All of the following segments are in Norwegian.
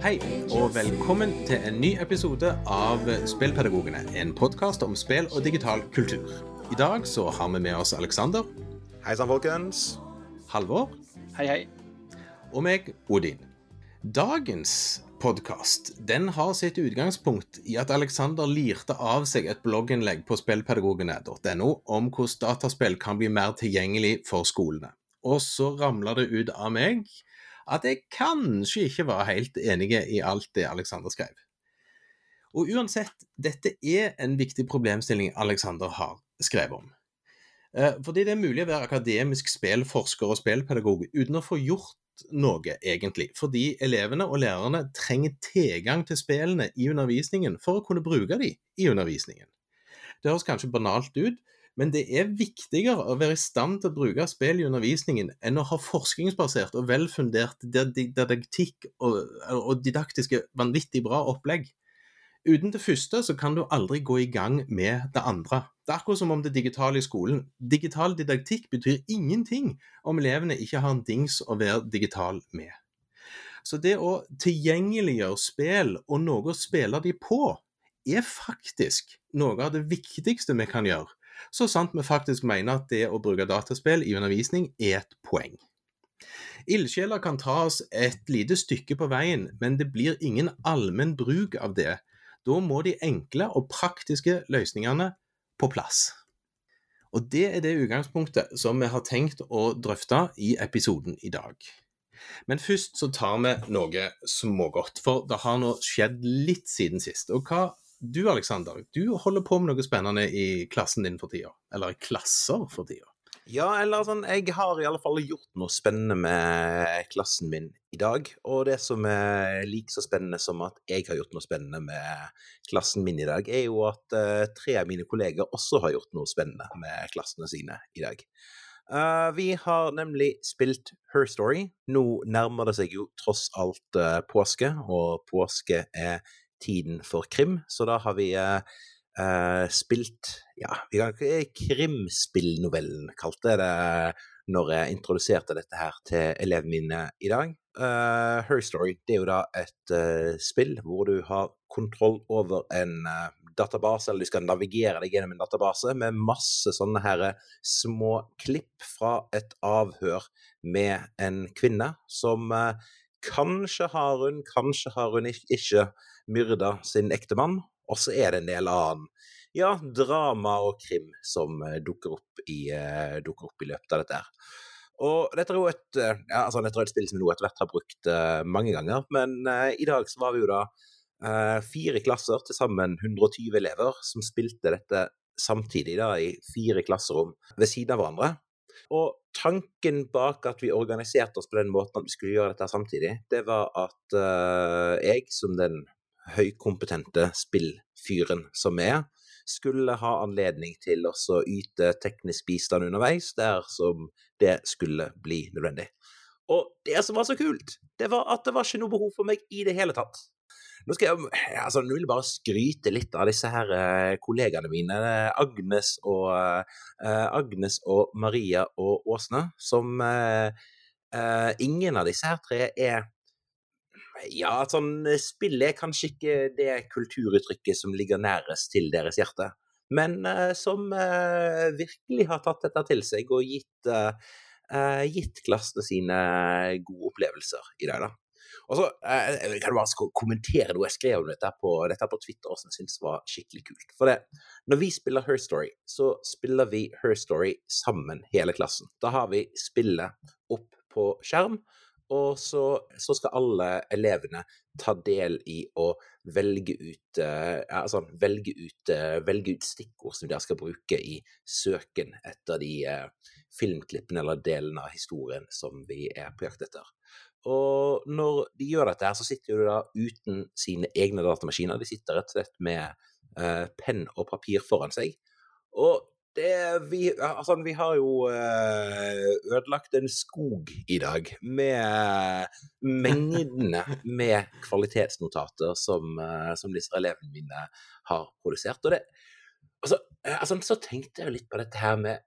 Hei, og velkommen til en ny episode av Spillpedagogene. En podkast om spill og digital kultur. I dag så har vi med oss Aleksander, Hei sann, folkens. Halvor Hei, hei. og meg, Odin. Dagens podkast har sitt utgangspunkt i at Aleksander lirte av seg et blogginnlegg på spillpedagogene.no om hvordan dataspill kan bli mer tilgjengelig for skolene. Og så ramla det ut av meg at jeg kanskje ikke var helt enig i alt det Aleksander skrev. Og uansett, dette er en viktig problemstilling Aleksander har skrevet om. Eh, Fordi det er mulig å være akademisk spillforsker og spillpedagog uten å få gjort noe, egentlig. Fordi elevene og lærerne trenger tilgang til spillene i undervisningen for å kunne bruke dem i undervisningen. Det høres kanskje banalt ut, men det er viktigere å være i stand til å bruke spill i undervisningen enn å ha forskningsbasert og velfundert didaktikk og didaktiske vanvittig bra opplegg. Uten det første så kan du aldri gå i gang med det andre. Det er akkurat som om det digitale i skolen. Digital didaktikk betyr ingenting om elevene ikke har en dings å være digital med. Så det å tilgjengeliggjøre spill og noe å spille de på, er faktisk noe av det viktigste vi kan gjøre. Så sant vi faktisk mener at det å bruke dataspill i undervisning er et poeng. Ildsjeler kan ta oss et lite stykke på veien, men det blir ingen allmenn bruk av det. Da må de enkle og praktiske løsningene på plass. Og Det er det utgangspunktet som vi har tenkt å drøfte i episoden i dag. Men først så tar vi noe smågodt, for det har nå skjedd litt siden sist. Og hva du, Aleksander, du holder på med noe spennende i klassen din for tida? Eller i klasser for tida? Ja, eller sånn, jeg har i alle fall gjort noe spennende med klassen min i dag. Og det som er like så spennende som at jeg har gjort noe spennende med klassen min i dag, er jo at uh, tre av mine kolleger også har gjort noe spennende med klassene sine i dag. Uh, vi har nemlig spilt Her Story. Nå nærmer det seg jo tross alt uh, påske, og påske er tiden for krim, så da har vi eh, eh, spilt Ja, vi kan Krimspillnovellen, kalte jeg det når jeg introduserte dette her til elevene mine i dag. Uh, Her Story det er jo da et uh, spill hvor du har kontroll over en uh, database, eller du skal navigere deg gjennom en database med masse sånne her små klipp fra et avhør med en kvinne som uh, kanskje har hun, kanskje har hun ikke, ikke myrda sin ektemann. Og så er det en del annen ja, drama og krim som eh, dukker opp, i, eh, dukker opp i løpet av dette her. Og dette er jo et, eh, ja, altså dette er et spill som vi nå etter hvert har brukt uh, mange ganger, men uh, i dag så var vi jo da uh, fire klasser, til sammen 120 elever, som spilte dette samtidig da i fire klasserom ved siden av hverandre. Og tanken bak at vi organiserte oss på den måten at vi skulle gjøre dette samtidig, det var at jeg, som den høykompetente spillfyren som er, skulle ha anledning til å yte teknisk bistand underveis, der som det skulle bli nødvendig. Og det som var så kult, det var at det var ikke noe behov for meg i det hele tatt. Nå skal jeg, altså, nå vil jeg bare skryte litt av disse her eh, kollegaene mine, Agnes og, eh, Agnes og Maria og Åsne, som eh, eh, Ingen av disse her tre er ja, sånn spill er kanskje ikke det kulturuttrykket som ligger nærest til deres hjerte, men uh, som uh, virkelig har tatt dette til seg og gitt, uh, eh, gitt klassene sine gode opplevelser i dag, da. Og så eh, kan du bare kommentere noe jeg skrev om dette på, dette på Twitter som jeg syntes var skikkelig kult. For det, når vi spiller Her Story, så spiller vi Her Story sammen, hele klassen. Da har vi spillet opp på skjerm, og så, så skal alle elevene ta del i å velge ut, altså, velge ut, eh, velge ut stikkord som de skal bruke i søken etter de eh, filmklippene eller delene av historien som vi er på jakt etter. Og når de gjør dette, her, så sitter de da uten sine egne datamaskiner. De sitter rett og slett med eh, penn og papir foran seg. Og det vi, altså, vi har jo eh, ødelagt en skog i dag med mengdene med kvalitetsnotater som, eh, som disse elevene mine har produsert. Og det, altså, eh, altså, så tenkte jeg litt på dette her med,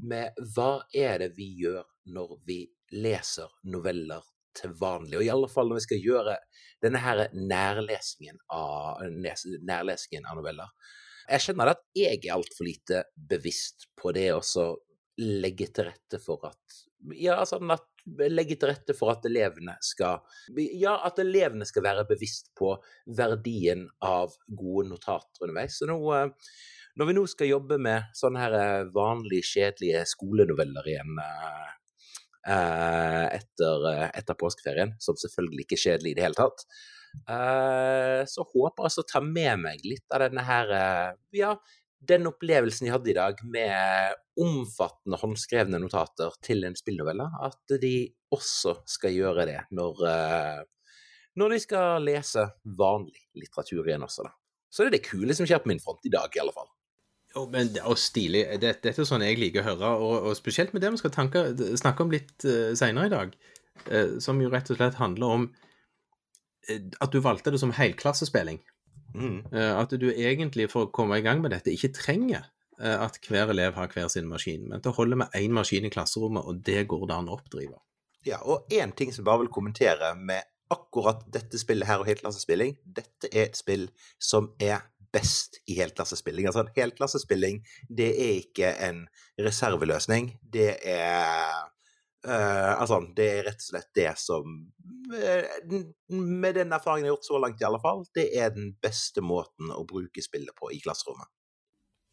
med hva er det vi gjør når vi leser noveller til vanlig, og i alle fall når vi skal gjøre denne her nærlesingen av, nærlesingen av noveller. Jeg skjønner at jeg er altfor lite bevisst på det å legge til rette for at Ja, sånn at legge til rette for at elevene skal Ja, at elevene skal være bevisst på verdien av gode notater underveis. Så nå, når vi nå skal jobbe med sånne her vanlige, kjedelige skolenoveller igjen Eh, etter, eh, etter, påskeferien, som selvfølgelig ikke er kjedelig i det hele tatt. Eh, så håper jeg å ta med meg litt av denne her Ja, den opplevelsen jeg hadde i dag med omfattende håndskrevne notater til en spillnovelle, at de også skal gjøre det når, når de skal lese vanlig litteratur igjen også, da. Så det er det kule som skjer på min front i dag, i alle fall. Oh, men, og stilig. Dette, dette er sånn jeg liker å høre, og, og spesielt med det vi skal tanke, snakke om litt uh, seinere i dag, uh, som jo rett og slett handler om uh, at du valgte det som helklassespilling. Mm. Uh, at du egentlig, for å komme i gang med dette, ikke trenger at hver elev har hver sin maskin, men det holder holde med én maskin i klasserommet, og det går det an å oppdrive. Ja, og én ting som jeg bare vil kommentere med akkurat dette spillet her og helklassespilling, dette er et spill som er best i helklassespilling. Altså, helklassespilling, det er ikke en reserveløsning. Det er uh, Altså, det er rett og slett det som uh, Med den erfaringen jeg har gjort så langt, i alle fall, det er den beste måten å bruke spillet på i klasserommet.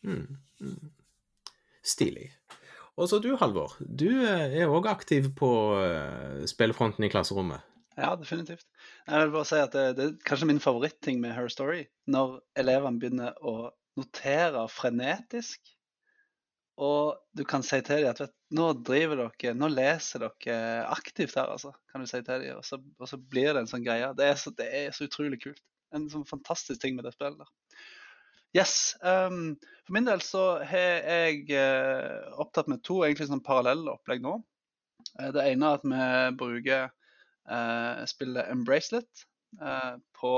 Mm, mm. Stilig. Og så du, Halvor. Du eh, er òg aktiv på spillfronten i klasserommet. Ja, definitivt. Jeg vil bare si at det, det er kanskje min favoritting med Her Story. Når elevene begynner å notere frenetisk. Og du kan si til dem at vet, nå driver dere, nå leser dere aktivt her, altså. Kan du si til dem. Og så, og så blir det en sånn greie. Det er så, det er så utrolig kult. En sånn fantastisk ting med det spillet der. Yes. Um, for min del så har jeg uh, opptatt med to egentlig sånn parallelle opplegg nå. Uh, det ene er at vi bruker spiller Embracelet eh, på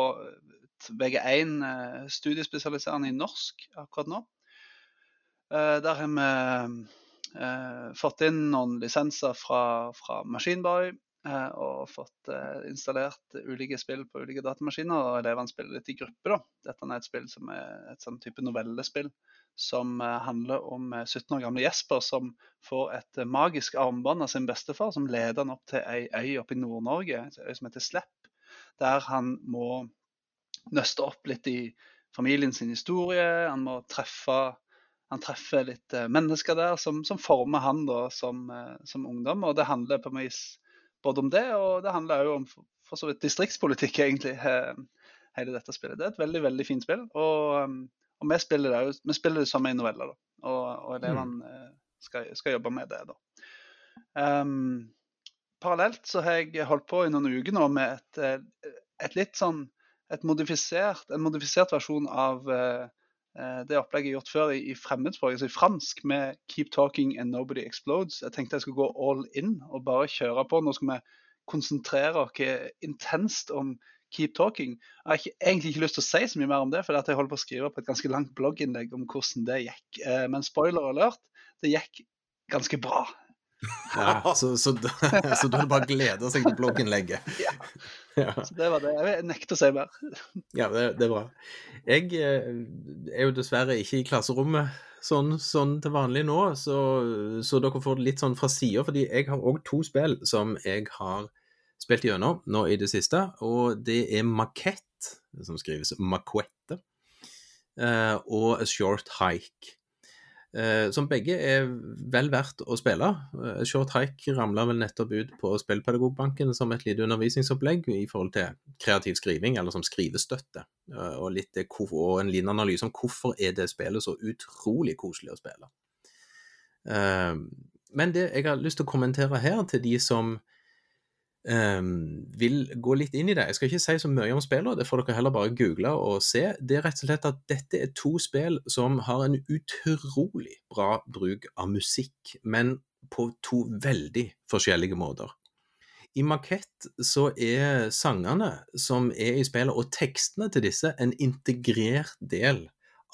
VG1 eh, studiespesialiserende i norsk akkurat nå. Der har vi fått inn noen lisenser fra, fra Machineboy og fått installert ulike spill på ulike datamaskiner. og Elevene spiller litt i gruppe. da. Dette er et spill som er et sånn type novellespill som eh, handler om 17 eh, år gamle Jesper som får et eh, magisk armbånd av sin bestefar, som leder han opp til ei øy oppe i Nord-Norge, en øy som heter Slepp, der han må nøste opp litt i familien sin historie. Han må treffe han treffer litt mennesker der som, som former han da som, som, ungdom. og Det handler på en vis både om det, og det handler òg om for, så vidt distriktspolitikk, egentlig, hele dette spillet. Det er et veldig veldig fint spill. og og vi spiller det, vi spiller det samme i novelle, da. Og, og elevene mm. skal, skal, jobbe med det, da. Um, parallelt så har jeg holdt på i noen uker nå med et, eh, et litt sånn et modifisert, en modifisert versjon av uh, det opplegget jeg har gjort før i, i fremmedspråk, altså i fransk, med 'Keep talking and nobody explodes'. Jeg tenkte jeg skulle gå all in og bare kjøre på. Nå skal vi konsentrere oss intenst om keep talking. Jeg har ikke, egentlig ikke lyst til å si så mye mer om det, for jeg holder på å skrive på et ganske langt blogginnlegg om hvordan det gikk. Eh, men spoiler alert, det gikk ganske bra. Ja, så, så, så er det bare glede seg til blogginnlegget. Ja. Ja. Så det var det. Jeg nekter å si mer. Ja, det, det, er bra. Jeg eh, er jo dessverre ikke i klasserommet sånn, sånn til vanlig nå, så, så, dere får det litt sånn fra sida, fordi jeg har òg to spill som jeg har spilt gjennom nå i det siste, og det er Maquette, som skrives Maquette, uh, og A Short Hike. Uh, som begge er vel verdt å spille. Uh, Short Hike ramla vel nettopp ut på Spillpedagogbanken som et lite undervisningsopplegg i forhold til kreativ skriving, eller som skrivestøtte. Uh, og, litt, og en liten analyse om hvorfor er det spillet så utrolig koselig å spille. men det jeg har lyst til å kommentere her, til de som ehm, vil gå litt inn i det. Jeg skal ikke si så mye om spillene, det får dere heller bare google og se. Det er rett og slett at dette er to spill som har en utrolig bra bruk av musikk, men på to veldig forskjellige måter. I Makett så er sangene som er i spillet, og tekstene til disse, en integrert del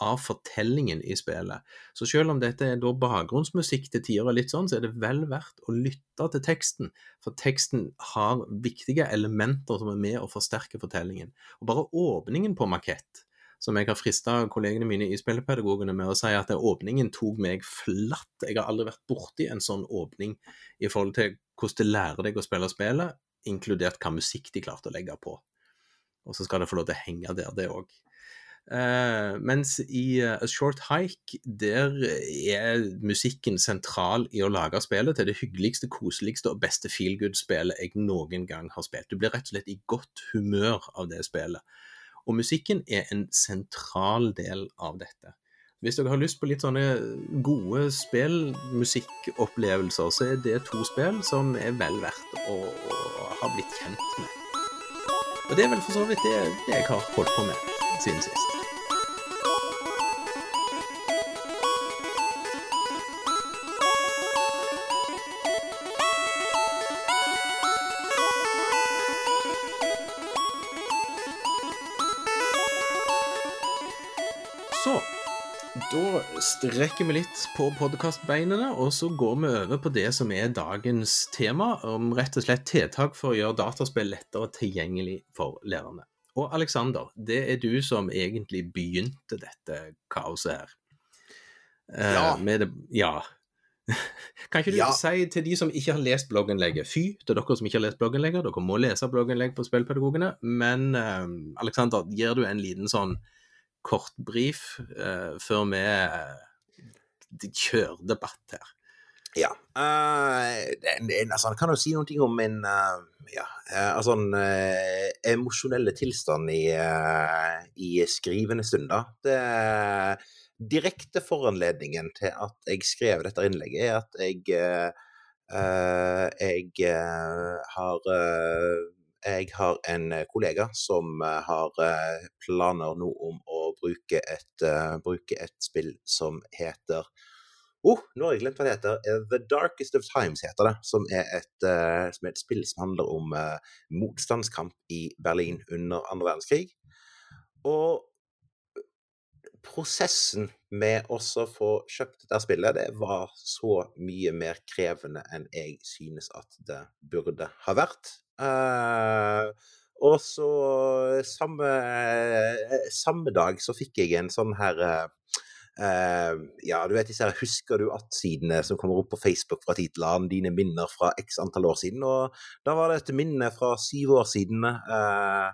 av fortellingen i spillet. Så selv om dette er da bakgrunnsmusikk til tider og litt sånn, så er det vel verdt å lytte til teksten. For teksten har viktige elementer som er med å forsterke fortellingen. Og bare åpningen på Makett, som jeg har frista kollegene mine i Spillepedagogene med å si at åpningen tok meg flatt. Jeg har aldri vært borti en sånn åpning i forhold til hvordan det lærer deg å spille spillet, inkludert hva musikk de klarte å legge på. Og så skal det få lov til å henge der, det òg. Eh, mens i uh, A Short Hike, der er musikken sentral i å lage spillet til det hyggeligste, koseligste og beste feel good-spillet jeg noen gang har spilt. Du blir rett og slett i godt humør av det spillet. Og musikken er en sentral del av dette. Hvis dere har lyst på litt sånne gode spillmusikkopplevelser, så er det to spill som er vel verdt å, å ha blitt kjent med. Og det er vel for så vidt det, jeg har holdt på med siden sist. Strekker vi litt på podkastbeinene, og så går vi over på det som er dagens tema, om rett og slett tiltak for å gjøre dataspill lettere tilgjengelig for lærerne. Og Aleksander, det er du som egentlig begynte dette kaoset her. Eh, Ja. Med det, ja. Kan ikke du Ja. si til de som ikke har lest blogginnlegget, fy til dere som ikke har lest blogginnlegget, dere må lese blogginnlegg på Spillpedagogene, men uh, Aleksander, gir du en liten sånn kort brief eh, før vi eh, kjører debatt her? Ja. Uh, altså, kan jo si ting om min uh, ja, uh, altså, en, eh, emosjonelle tilstand i, eh, i skrivende stunder. Det direkte foranledningen til at jeg skrev dette innlegget, er at jeg eh, eh, jeg eh, har eh, jeg har en kollega som eh, har eh, planer nå om å bruke et, eh, bruke et spill som heter Oh, nå har jeg glemt hva det heter. Eh, The Darkest of Times heter det. Som er et, uh, som er et spill som handler om uh, motstandskamp i Berlin under andre verdenskrig. Og prosessen med å få kjøpt dette spillet, det var så mye mer krevende enn jeg synes at det burde ha vært. Eh, og så samme, samme dag så fikk jeg en sånn her eh, Eh, ja, du vet disse her husker du at-sidene som kommer opp på Facebook fra tid til annen, dine minner fra x antall år siden. Og da var det et minne fra syv år siden uh,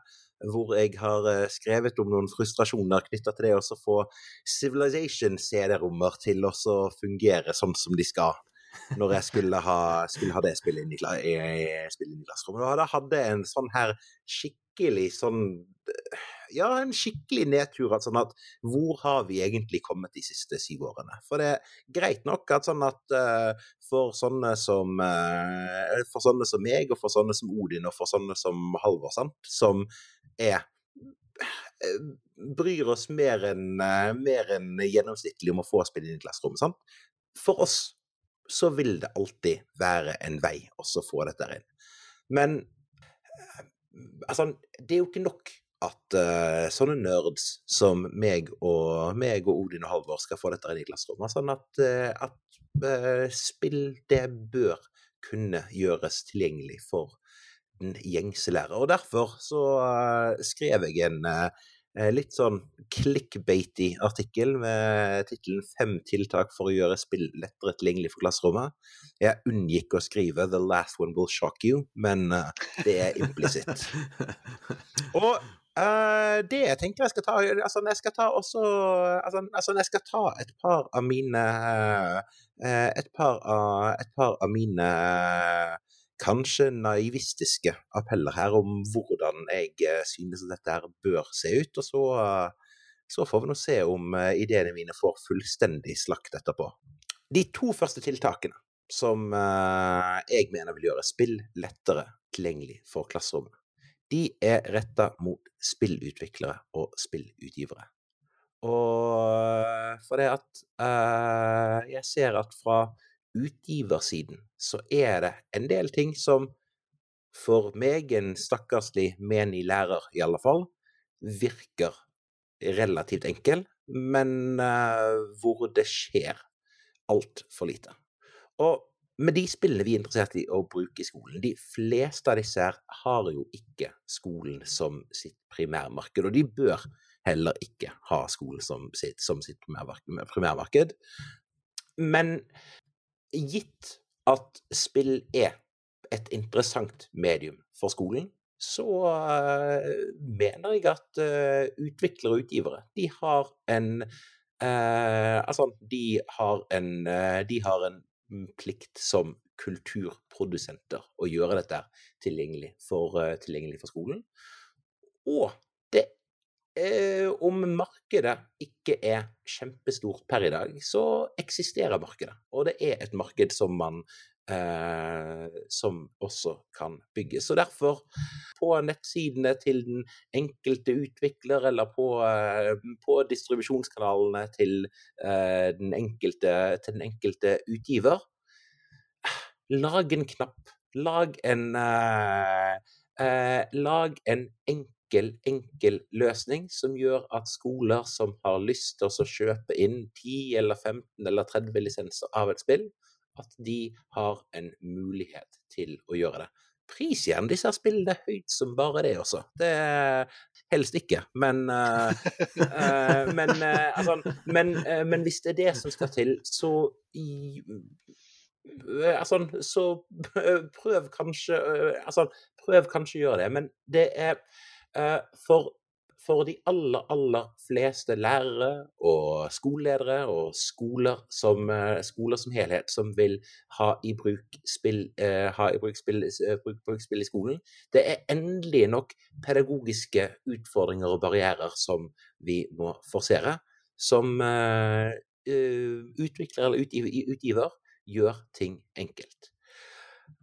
hvor jeg har eh, skrevet om noen frustrasjoner knytta til det å få Civilization CD-rommer til å fungere sånn som de skal. Når jeg skulle ha, skulle ha det spillet inn i, i, i, klasserommet. Og da hadde jeg en sånn her skikkelig sånn ja, en skikkelig nedtur. at Sånn at hvor har vi egentlig kommet de siste syv årene? For det er greit nok at sånn at uh, for sånne som uh, For sånne som meg, og for sånne som Odin, og for sånne som Halvor, sant, som er eh, Bryr oss mer enn eh, enn gjennomsnittlig om å få spille inn i klasserommet. sant? For oss så vil det alltid være en vei også få dette inn. Men eh, altså, det er jo ikke nok at uh, sånne nerds som meg og, meg og Odin og Halvor skal få dette inn i klasserommet. Sånn at, uh, at uh, spill, det bør kunne gjøres tilgjengelig for den gjengse lærer. Og derfor så skrev jeg en litt sånn clickbaity artikkel med tittelen 'Fem tiltak for å gjøre spill lettere tilgjengelig for klasserommet'. Jeg unngikk å skrive 'The last one will shock you', men eh, det er implisitt. Og uh, det jeg tenker jeg skal ta Altså, jeg skal ta også Altså, altså jeg skal ta et par av mine uh, Et par av, et par av mine eh, kanskje naivistiske appeller her om hvordan jeg eh, synes at dette her bør se ut. Og så, eh, så får vi nå se om eh, ideene mine får fullstendig slakt etterpå. De to første tiltakene som jeg mener vil gjøre spill lettere tilgjengelig for klasserommet. De er retta mot spillutviklere og spillutgivere. Og for det at jeg ser at fra utgiversiden så er det en del ting som for meg, en stakkarslig menig lærer i alle fall, virker relativt enkel, men uh, hvor det skjer altfor lite. Og med de spillene vi er interessert i å bruke i skolen, de fleste av disse her har jo ikke skolen som sitt primærmarked, og de bør heller ikke ha skolen som sitt, som sitt primærmarked. Men gitt at spill er et interessant medium for skolen, så eh, mener jeg at eh, utviklere og utgivere, de har en eh, Altså, de har en eh, De har en plikt som kulturprodusenter å gjøre dette tilgjengelig for, tilgjengelig for skolen. Og eh, Om markedet ikke er kjempestort per i dag, så eksisterer markedet. Og det er et marked som man eh, som også kan bygges. Så derfor, på nettsidene til den enkelte utvikler, eller på, eh, på distribusjonskanalene til, eh, den enkelte, til den enkelte utgiver, lag en knapp. Lag en eh, eh, Lag en enkel, enkel løsning som gjør at skoler som har lyst til å kjøpe inn 10 eller 15 eller 30 lisenser av et spill, at de har en mulighet til å gjøre det. Pris igjen disse spillene høyt som bare det også. Det er helst ikke, men uh, uh, men, uh, altså, men, men hvis det er det som skal til, så i, Altså, så prøv kanskje Altså, prøv kanskje å gjøre det, men det er for for de aller, aller fleste lærere og skoleledere og skoler som, eh, skoler som helhet som vil ha i bruk spill, eh, ha i bruk spill, eh, bruk, bruk spill i skolen, det er endelig nok pedagogiske utfordringer og barrierer som vi må forsere, som eh, eh, utvikler eller utgiver, utgiver gjør ting enkelt.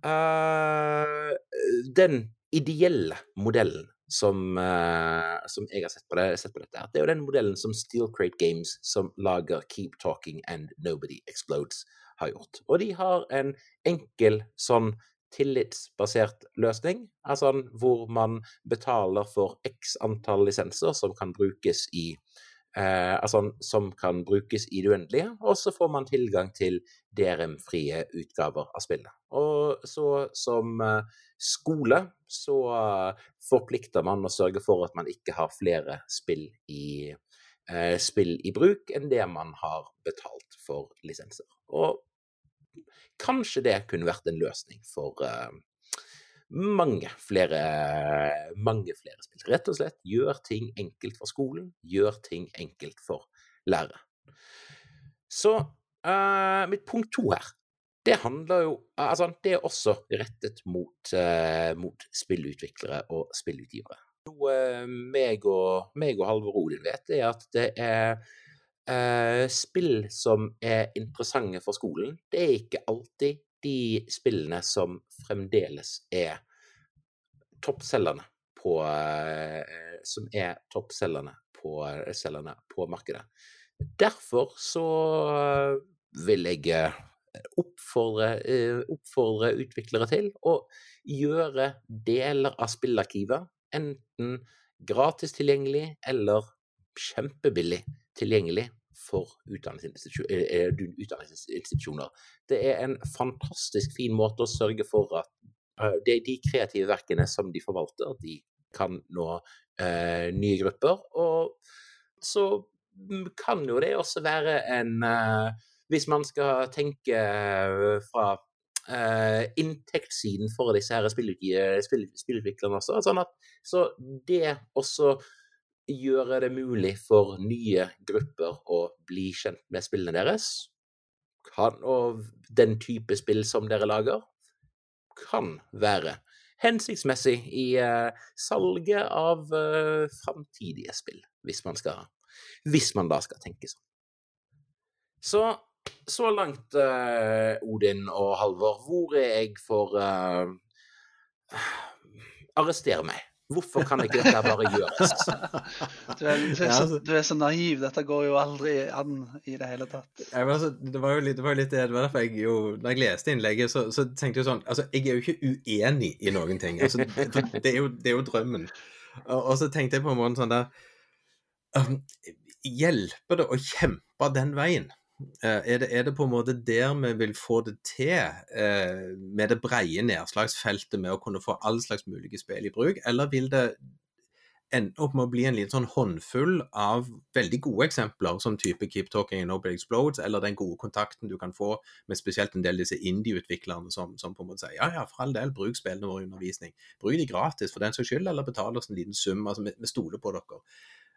Uh, den ideelle modellen som, uh, som jeg har sett på, det, sett på dette, det er jo den modellen som Steel Crate Games, som lager Keep Talking and Nobody Explodes, har gjort. Og de har en enkel sånn tillitsbasert løsning, altså hvor man betaler for x antall lisenser som kan brukes i eh, altså som kan brukes i det uendelige, og så får man tilgang til DRM-frie utgaver av spillet. Og så som eh, skole så eh, forplikter man å sørge for at man ikke har flere spill i, eh, spill i bruk enn det man har betalt for lisenser. Og kanskje det kunne vært en løsning for mange flere, mange flere spill. Rett og slett gjør ting enkelt for skolen, gjør ting enkelt for lærere. Så uh, mitt punkt to her, det handler jo Altså, det er også rettet mot, uh, mot spillutviklere og spillutgivere. Noe meg og, meg og Halvor Odin vet, er at det er uh, spill som er interessante for skolen. Det er ikke alltid de spillene som fremdeles er toppselgerne på eh, Som er toppselgerne på, selgerne på markedet. Derfor så vil jeg eh, oppfordre, eh, oppfordre utviklere til å gjøre deler av spillarkivet enten gratis tilgjengelig eller kjempebillig tilgjengelig for eh, eh, utdanningsinstitusjoner. Det er en fantastisk fin måte å sørge for at eh, de, de kreative verkene som de forvalter, de kan nå eh, nye grupper. Og så kan jo det også være en eh, Hvis man skal tenke fra eh, inntektssiden for disse her spillutviklerne også, sånn at så det også gjøre det mulig for nye grupper å bli kjent med spillene deres. Kan, og den type spill som dere lager, kan være hensiktsmessig i uh, salget av uh, framtidige spill, hvis man, skal, hvis man da skal tenke sånn. Så, så langt, uh, Odin og Halvor, hvor er jeg for uh, arrester meg. Hvorfor kan ikke dette bare gjøres? Du er, du, er så, altså- du er så naiv. Dette går jo aldri an i det hele tatt. Ja, men altså, det var jo litt det, var litt det, var derfor jeg jo Når jeg leste innlegget, så, så tenkte jeg sånn Altså, jeg er jo ikke uenig i noen ting. Altså, det, det, er jo, det er jo drømmen. Og, og så tenkte jeg på en måte sånn der um, Hjelper det å kjempe den veien? Eh, er, det, er det på en måte der vi vil få det til, eh, med det breie nedslagsfeltet med å kunne få all slags mulige spill i bruk, eller vil det ende opp med å bli en liten sånn håndfull av veldig gode eksempler, som type Keep Talking and Nobody Explodes, eller den gode kontakten du kan få med spesielt en del disse indie-utviklerne som, som på en måte sier ja, ja, for all del, bruk spillene våre i undervisning. Bruk de gratis for den saks skyld, eller betal oss en liten sum. altså Vi, vi stoler på dere.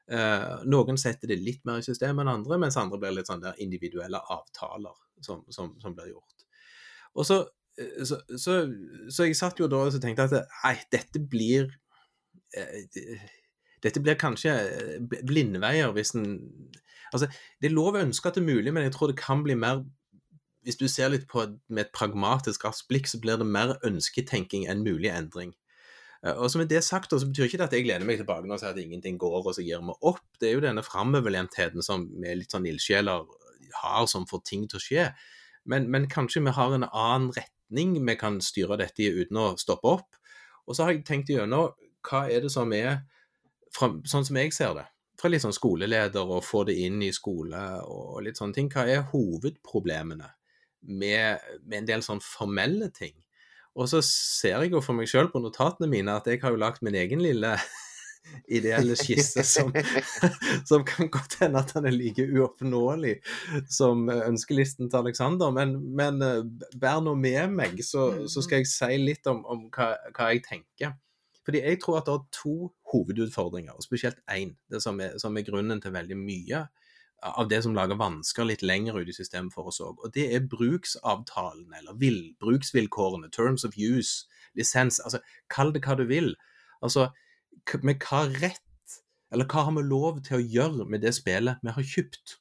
Eh, noen setter det litt mer i systemet enn andre, mens andre blir litt sånn der individuelle avtaler som, som, som blir gjort. Og så, eh, så, så, så jeg satt jo da og tenkte at nei, dette blir eh, dette blir kanskje eh, blindveier hvis en Altså, det er lov å ønske at det er mulig, men jeg tror det kan bli mer Hvis du ser litt på med et pragmatisk raskt blikk, så blir det mer ønsketenking enn mulig endring. Og så med det sagt, så betyr ikke det at jeg lener meg tilbake og sier at ingenting går, og så gir vi opp. Det er jo denne framoverlentheten som vi litt sånn ildsjeler har, som får ting til å skje. Men, men kanskje vi har en annen retning vi kan styre dette i uten å stoppe opp. Og så har jeg tenkt gjennom hva er det som er, fra, sånn som jeg ser det, fra litt sånn skoleleder og få det inn i skole og litt sånne ting, hva er hovedproblemene med, med en del sånn formelle ting? Og så ser jeg jo for meg sjøl på notatene mine at jeg har jo lagt min egen lille ideelle skisse som, som kan godt hende at den er like uoppnåelig som eh, ønskelisten til Alexander, men, men eh, bær nå med meg, så, så skal jeg si litt om, om hva, hva jeg tenker. Fordi jeg tror at det er to hovedutfordringer, og spesielt én, som som er grunnen til veldig mye av det som lager vansker litt lenger ut i systemet for oss òg. Og det er bruksavtalene, eller vil, bruksvilkårene, terms of use, lisens. Altså, kall det hva du vil. Altså, med hva rett, eller hva har vi lov til å gjøre med det spillet vi har kjøpt,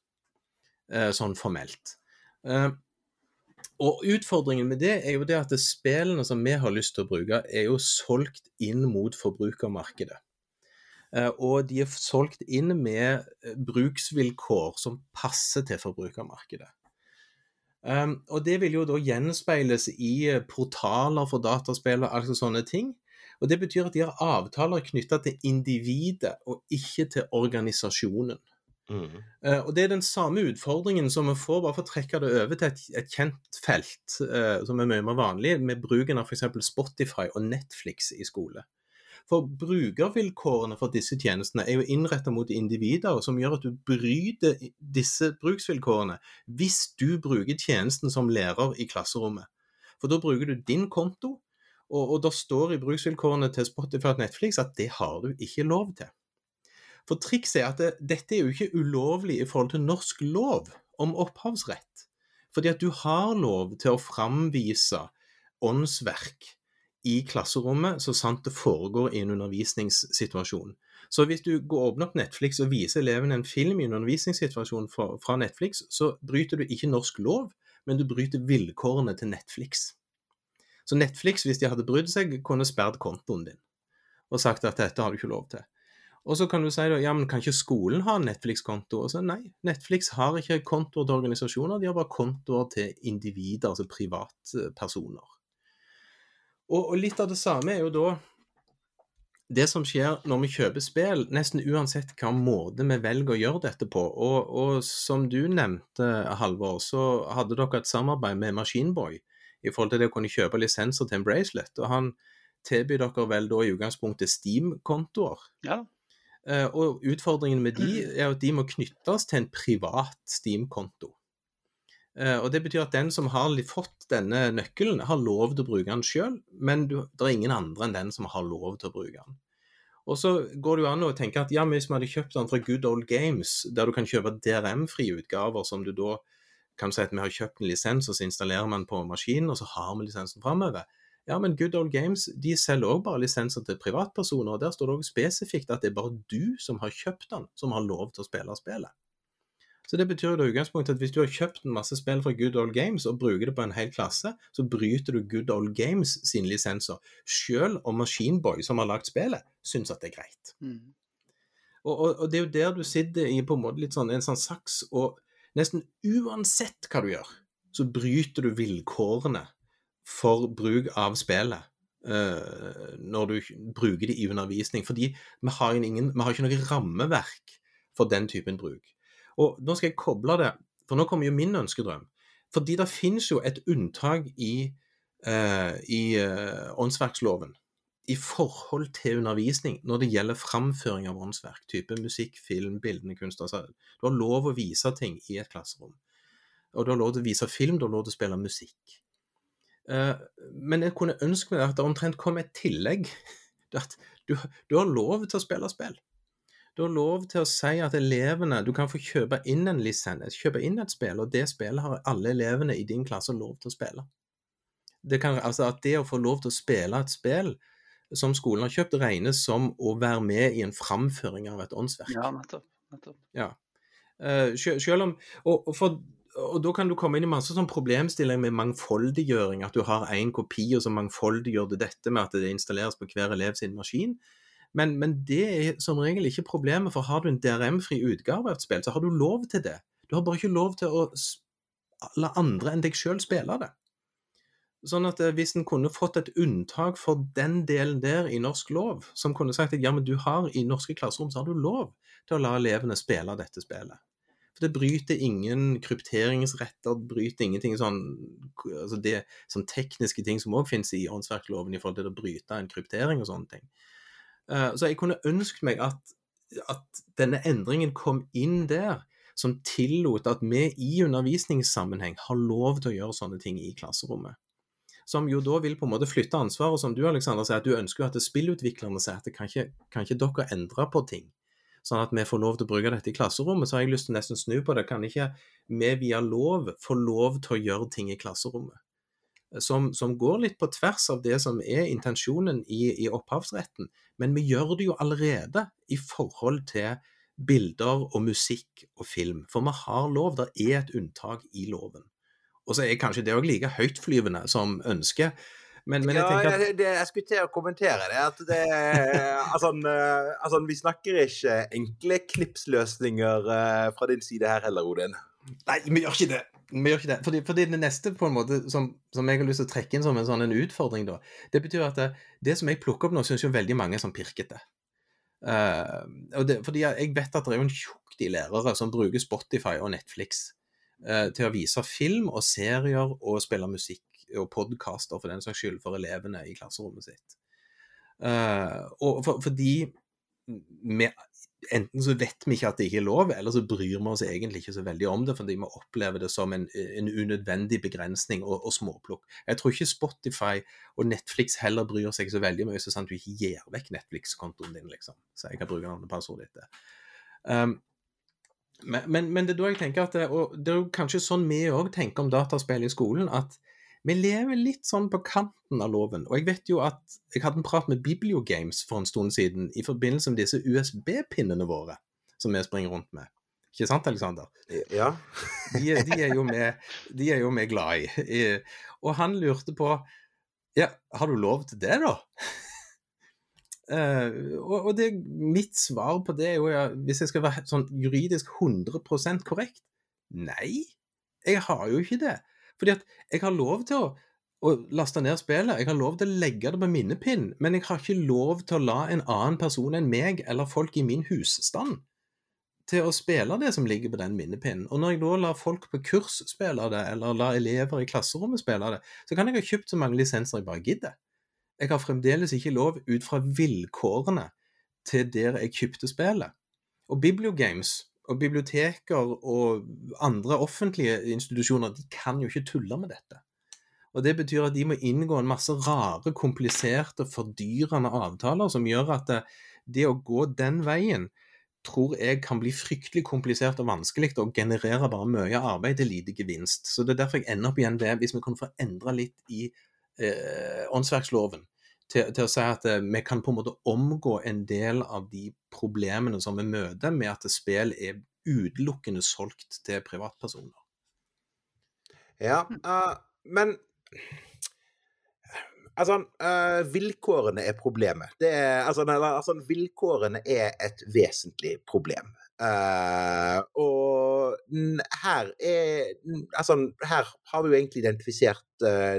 eh, sånn formelt. Eh, og utfordringen med det er jo det at spillene som vi har lyst til å bruke, er jo solgt inn mot forbrukermarkedet. Eh, Og de er solgt inn med eh, bruksvilkår som passer til forbrukermarkedet. Um, og det vil jo da gjenspeiles i eh, portaler for dataspill og altså sånne ting. Og det betyr at de har avtaler knytta til individet og ikke til organisasjonen. Mm. Uh, og Det er den samme utfordringen som vi får, bare for å trekke det over til et, et kjent felt uh, som er mye mer vanlig, med bruken av f.eks. Spotify og Netflix i skole. For brukervilkårene for disse tjenestene er jo innretta mot individer, som gjør at du bryter disse bruksvilkårene hvis du bruker tjenesten som lærer i klasserommet. For da bruker du din konto, og, og det står i bruksvilkårene til Spotify og Netflix at det har du ikke lov til. For trikset er at det, dette er jo ikke ulovlig i forhold til norsk lov om opphavsrett. Fordi at du har lov til å framvise åndsverk i klasserommet så sant det foregår i en undervisningssituasjon. Så hvis du åpner opp Netflix og viser elevene en film i en undervisningssituasjon fra, fra Netflix, så bryter du ikke norsk lov, men du bryter vilkårene til Netflix. Så Netflix, hvis de hadde brydd seg, kunne sperret kontoen din og sagt at dette har du ikke lov til. Og så kan du si da, ja, men kan ikke skolen ha Netflix-konto? Og så nei, Netflix har ikke kontoer til organisasjoner, de har bare kontoer til individer, altså privatpersoner. Og, og litt av det samme er jo da det som skjer når vi kjøper spill, nesten uansett hva måte vi velger å gjøre dette på. Og, og som du nevnte, Halvor, så hadde dere et samarbeid med Maskinboy i forhold til det å kunne kjøpe lisenser til en bracelet. Og han tilbyr dere vel da i utgangspunktet Steam-kontoer. Ja. Eh, og utfordringen med de er at de må knyttes til en privat Steam-konto. Eh, og Det betyr at den som har fått denne nøkkelen, har lov til å bruke den sjøl, men det er ingen andre enn den som har lov til å bruke den. Og så går det jo an å tenke at ja, men hvis vi hadde kjøpt den fra Good Old Games, der du kan kjøpe DRM-frie utgaver som du da kan si at vi har kjøpt en lisens, og så installerer man på maskinen, og så har vi lisensen framover. Ja, men Good Old Games de selger òg bare lisenser til privatpersoner, og der står det òg spesifikt at det er bare du som har kjøpt den, som har lov til å spille spillet. Så det betyr jo i utgangspunktet at hvis du har kjøpt en masse spill fra Good Old Games og bruker det på en hel klasse, så bryter du Good Old Games sine lisenser, selv om Machineboy, som har lagd spillet, syns at det er greit. Mm. Og, og, og det er jo der du sitter i på en måte litt sånn en sånn saks, og nesten uansett hva du gjør, så bryter du vilkårene for bruk av spillet. Uh, når du bruker det i undervisning. Fordi vi har, ingen, vi har ikke noe rammeverk for den typen bruk. Og nå skal jeg koble det, for nå kommer jo min ønskedrøm. Fordi det finnes jo et unntak i, eh, i eh, åndsverksloven i forhold til undervisning når det gjelder framføring av åndsverk, type musikk, film, bildende kunst. Altså, du har lov å vise ting i et klasserom. Og du har lov til å vise film, du har lov til å spille musikk. Eh, men jeg kunne ønske meg at det omtrent kom et tillegg. At du, du har lov til å spille spill. Du har lov til å si at elevene Du kan få kjøpe inn en lisens, kjøpe inn et spill, og det spillet har alle elevene i din klasse lov til å spille. Det kan, altså at det å få lov til å spille et spill som skolen har kjøpt, regnes som å være med i en framføring av et åndsverk. Ja, nettopp. nettopp. Eh, sjø- selv om, og, for, og da kan du komme inn i masse sånn problemstillinger med mangfoldiggjøring, at du har én kopi, og så mangfoldiggjør du dette med at det installeres på hver elev sin maskin. Men, men det er som regel ikke problemet, for har du en DRM-fri utgave av et spill, så har du lov til det. Du har bare ikke lov til å la andre enn deg sjøl spille det. Sånn at eh, hvis en kunne fått et unntak for den delen der i norsk lov, som kunne sagt at ja, men du har i norske klasserom så har du lov til å la elevene spille dette spillet. For det bryter ingen krypteringsretter, det bryter ingenting sånn altså det sånn tekniske ting som òg finnes i åndsverkloven i forhold til å bryte en kryptering og sånne ting. Eh, Så jeg kunne ønsket meg at, at denne endringen kom inn der, som tillot at vi i undervisningssammenheng har lov til å gjøre sånne ting i klasserommet. Som jo da vil på en måte flytte ansvaret, som du Alexander sier, at du ønsker at spillutviklerne sier at kan ikke, kan ikke dere endre på ting, sånn at vi får lov til å bruke dette i klasserommet, så har jeg lyst til å nesten snu på det. Kan ikke vi via lov få lov til å gjøre ting i klasserommet? Som, som går litt på tvers av det som er intensjonen i, i opphavsretten, men vi gjør det jo allerede i forhold til bilder og musikk og film. For vi har lov, det er et unntak i loven. Og så er kanskje det òg like høytflyvende som ønsket, men, men jeg ja, tenker at jeg, det, jeg skulle til å kommentere det. At det altså, eh, altså, vi snakker ikke enkle knipsløsninger eh, fra din side her heller, Odin. Nei, vi gjør ikke det. Vi gjør ikke det. Fordi, fordi det neste på en måte som, som jeg har lyst til å trekke inn som en sånn en utfordring, da, det betyr at det, det som jeg plukker opp nå, syns jo veldig mange er sånn pirkete. Uh, og det, fordi jeg vet at det er jo en tjukk de lærere som bruker Spotify og Netflix uh, til å vise film og serier og spille musikk og podkaster for den saks skyld for elevene i klasserommet sitt. Uh, og for, fordi vi, enten så vet vi ikke at det ikke er lov, eller så bryr vi oss egentlig ikke så veldig om det, fordi vi opplever det som en, en unødvendig begrensning og, og småplukk. Jeg tror ikke Spotify og Netflix heller bryr seg så veldig mye, så sant du ikke gir vekk Netflix-kontoen din, liksom. Så jeg kan bruke navnet passordet ditt. Um, men, men, men det er da jeg tenker at det, og det er jo kanskje sånn vi òg tenker om dataspill i skolen, at vi lever litt sånn på kanten av loven. Og jeg vet jo at jeg hadde en prat med Bibliogames for en stund siden i forbindelse med disse USB-pinnene våre som vi springer rundt med. Ikke sant, Alexander? Ja. De, de, er jo vi, glad i. I- Og han lurte på Ja, har du lov til det, da? Uh, og, og det, mitt svar på det er jo, ja, hvis jeg skal være sånn juridisk 100% korrekt Nei, jeg har jo ikke det. Fordi at jeg har lov til å, å laste ned spillet, jeg har lov til å legge det på minnepinn, men jeg har ikke lov til å la en annen person enn meg eller folk i min husstand til å spille det som ligger på den minnepinnen. Og når jeg da lar folk på kurs spille det, eller lar elever i klasserommet spille det, så kan jeg ha kjøpt så mange lisenser jeg bare gidder. Jeg har fremdeles ikke lov ut fra vilkårene til der jeg kjøpte spillet. Og Bibliogames og biblioteker og andre offentlige institusjoner de kan jo ikke tulle med dette. Og Det betyr at de må inngå en masse rare, kompliserte, fordyrende avtaler som gjør at det, det å gå den veien tror jeg kan bli fryktelig komplisert og vanskelig og genererer bare mye arbeid til lite gevinst. Så Det er derfor jeg ender opp igjen ved, hvis vi kunne få endra litt i eh, åndsverksloven, til, til å si at eh, vi kan på en måte omgå en del av de problemene som vi møter med at spill er, utelukkende solgt til privatpersoner. Ja, uh, men Altså, uh, vilkårene er problemet. Det er, altså, altså, vilkårene er et vesentlig problem. Uh, og her er Altså, her har vi jo egentlig identifisert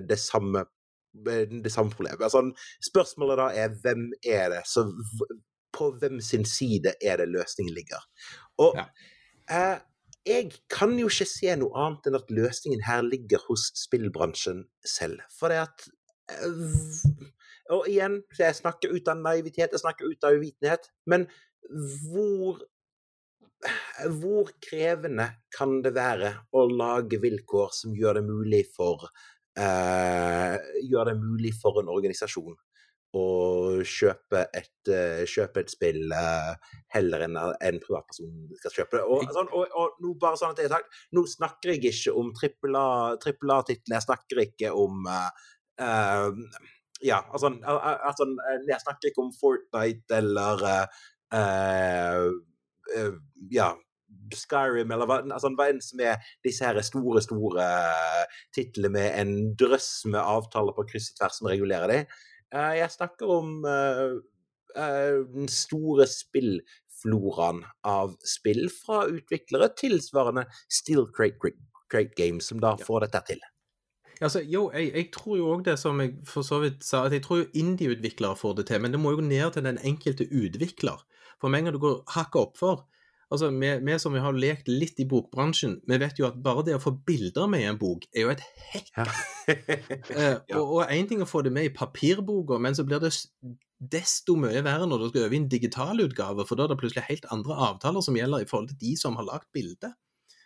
det samme det samme problemet. Altså, spørsmålet da er hvem er det så På hvem sin side er det løsningen ligger? Og Ja. eh, jeg kan jo ikke se noe annet enn at løsningen her ligger hos spillbransjen selv. For det at eh, Og igjen, jeg snakker ut av naivitet, jeg snakker ut av uvitenhet, men hvor hvor krevende kan det være å lage vilkår som gjør det mulig for eh, gjør det mulig for en organisasjon å kjøpe et, eh, kjøpe et spill eh, heller enn en privatperson skal kjøpe det. Og, sånn, og, og nå bare sånn at jeg sagt, nå snakker jeg ikke om trippel A-titler, jeg snakker ikke om eh, eh, Ja, altså, al- al- altså Jeg snakker ikke om Fortnite eller uh, uh, eh, ja, Skyrim, eller hva, altså, hva enn som er disse her store, store eh, titlene med en drøss med avtaler på kryss og tvers som regulerer de. Eh, jeg snakker om eh, den store spillfloraen av spill fra utviklere tilsvarende Steel Crate, Games, som da får dette til. Altså, jo, jeg, jeg tror jo òg det som jeg for så vidt sa, at jeg tror jo indie-utviklere får det til, men det må jo ned til den enkelte utvikler. For med en gang du går hakket oppfor altså vi, vi som har lekt litt i bokbransjen, vi vet jo at bare det å få bilder med i en bok, er jo et hekk. Ja. Eh, Ja. Og én ting å få det med i papirboka, men så blir det desto mye verre når du skal over i en digitalutgave, for da er det plutselig helt andre avtaler som gjelder i forhold til de som har lagd bildet.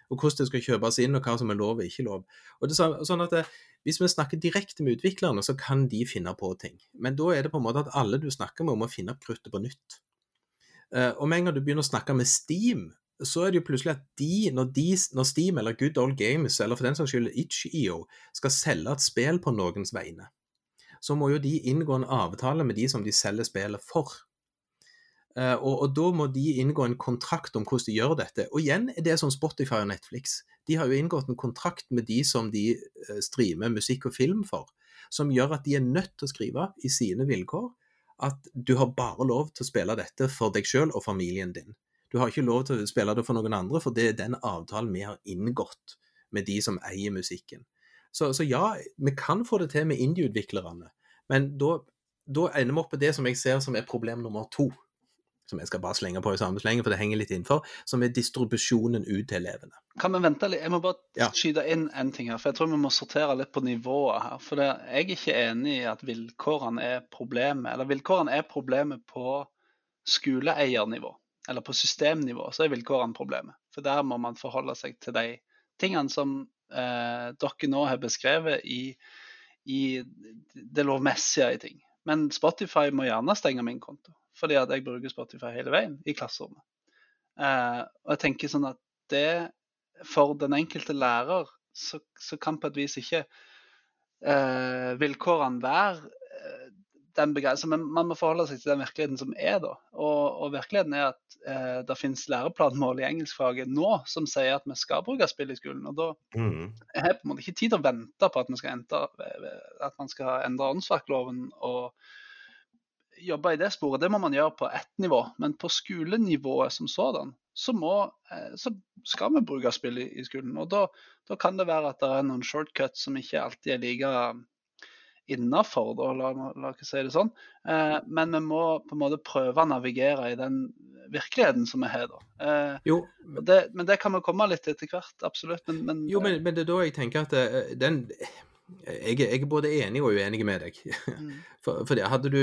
Og hvordan det skal kjøpes inn, og hva som er lov og ikke lov. Og det er sånn at det, Hvis vi snakker direkte med utviklerne, så kan de finne på ting. Men da er det på en måte at alle du snakker med, må finne opp kruttet på nytt. Eh, og med en gang du begynner å snakke med Steam, så er det jo plutselig at de, når, de, når Steam eller Good Old Games, eller for den saks skyld Itch.io, skal selge et spill på noens vegne, så må jo de inngå en avtale med de som de selger spillet for. Eh, og, og da må de inngå en kontrakt om hvordan de gjør dette. Og igjen er det som Spotify og Netflix. De har jo inngått en kontrakt med de som de eh, streamer musikk og film for, som gjør at de er nødt til å skrive i sine vilkår at du har bare lov til å spille dette for deg selv og familien din. Du har ikke lov til å spille det for noen andre, for det er den avtalen vi har inngått med de som eier musikken. Så, så ja, vi kan få det til med indie-utviklerne, men da, da ender vi opp på det som jeg ser som er problem nummer to. Som jeg skal bare slenge på i samme slenge, for det henger litt innenfor, som er distribusjonen ut til elevene. Kan vi vente litt? Jeg må bare Ja. skyte inn en ting her. For jeg tror vi må sortere litt på nivået her. For det, jeg er ikke enig i at vilkårene er problemet. Eller vilkårene er problemet på skoleeiernivå. Eller på systemnivå, så er vilkårene problemet. For der må man forholde seg til de tingene som eh, dere nå har beskrevet i, i det lovmessige i ting. Men Spotify må gjerne stenge min konto, fordi at jeg bruker Spotify hele veien i klasserommet. Eh, og jeg tenker sånn at det for den enkelte lærer så, så kan på et vis ikke eh, vilkårene være eh, den begrenset, men man må forholde seg til den virkeligheten som er da. Og, og virkeligheten er at eh, det finnes læreplanmål i engelskfaget nå som sier at vi skal bruke spill i skolen. og da Mm. er det på en måte ikke tid å vente på at, vi skal endre, at man skal endre åndsverkloven og jobbe i det sporet. Det må man gjøre på ett nivå, men på skolenivået som sådan, så, må, eh, så skal vi bruke spill i, skolen. Og da, da kan det være at det er noen shortcuts som ikke alltid er like innafor, la, la oss si det sånn. Eh, men vi må på en måte prøve å navigere i den virkeligheten som vi har da. Eh, Jo, det, men det kan vi komme litt etter hvert, absolutt. Men, men, jo men, men det er da jeg tenker at eh, den jeg, jeg er både enig og uenig med deg. Mm. For, for det, Hadde du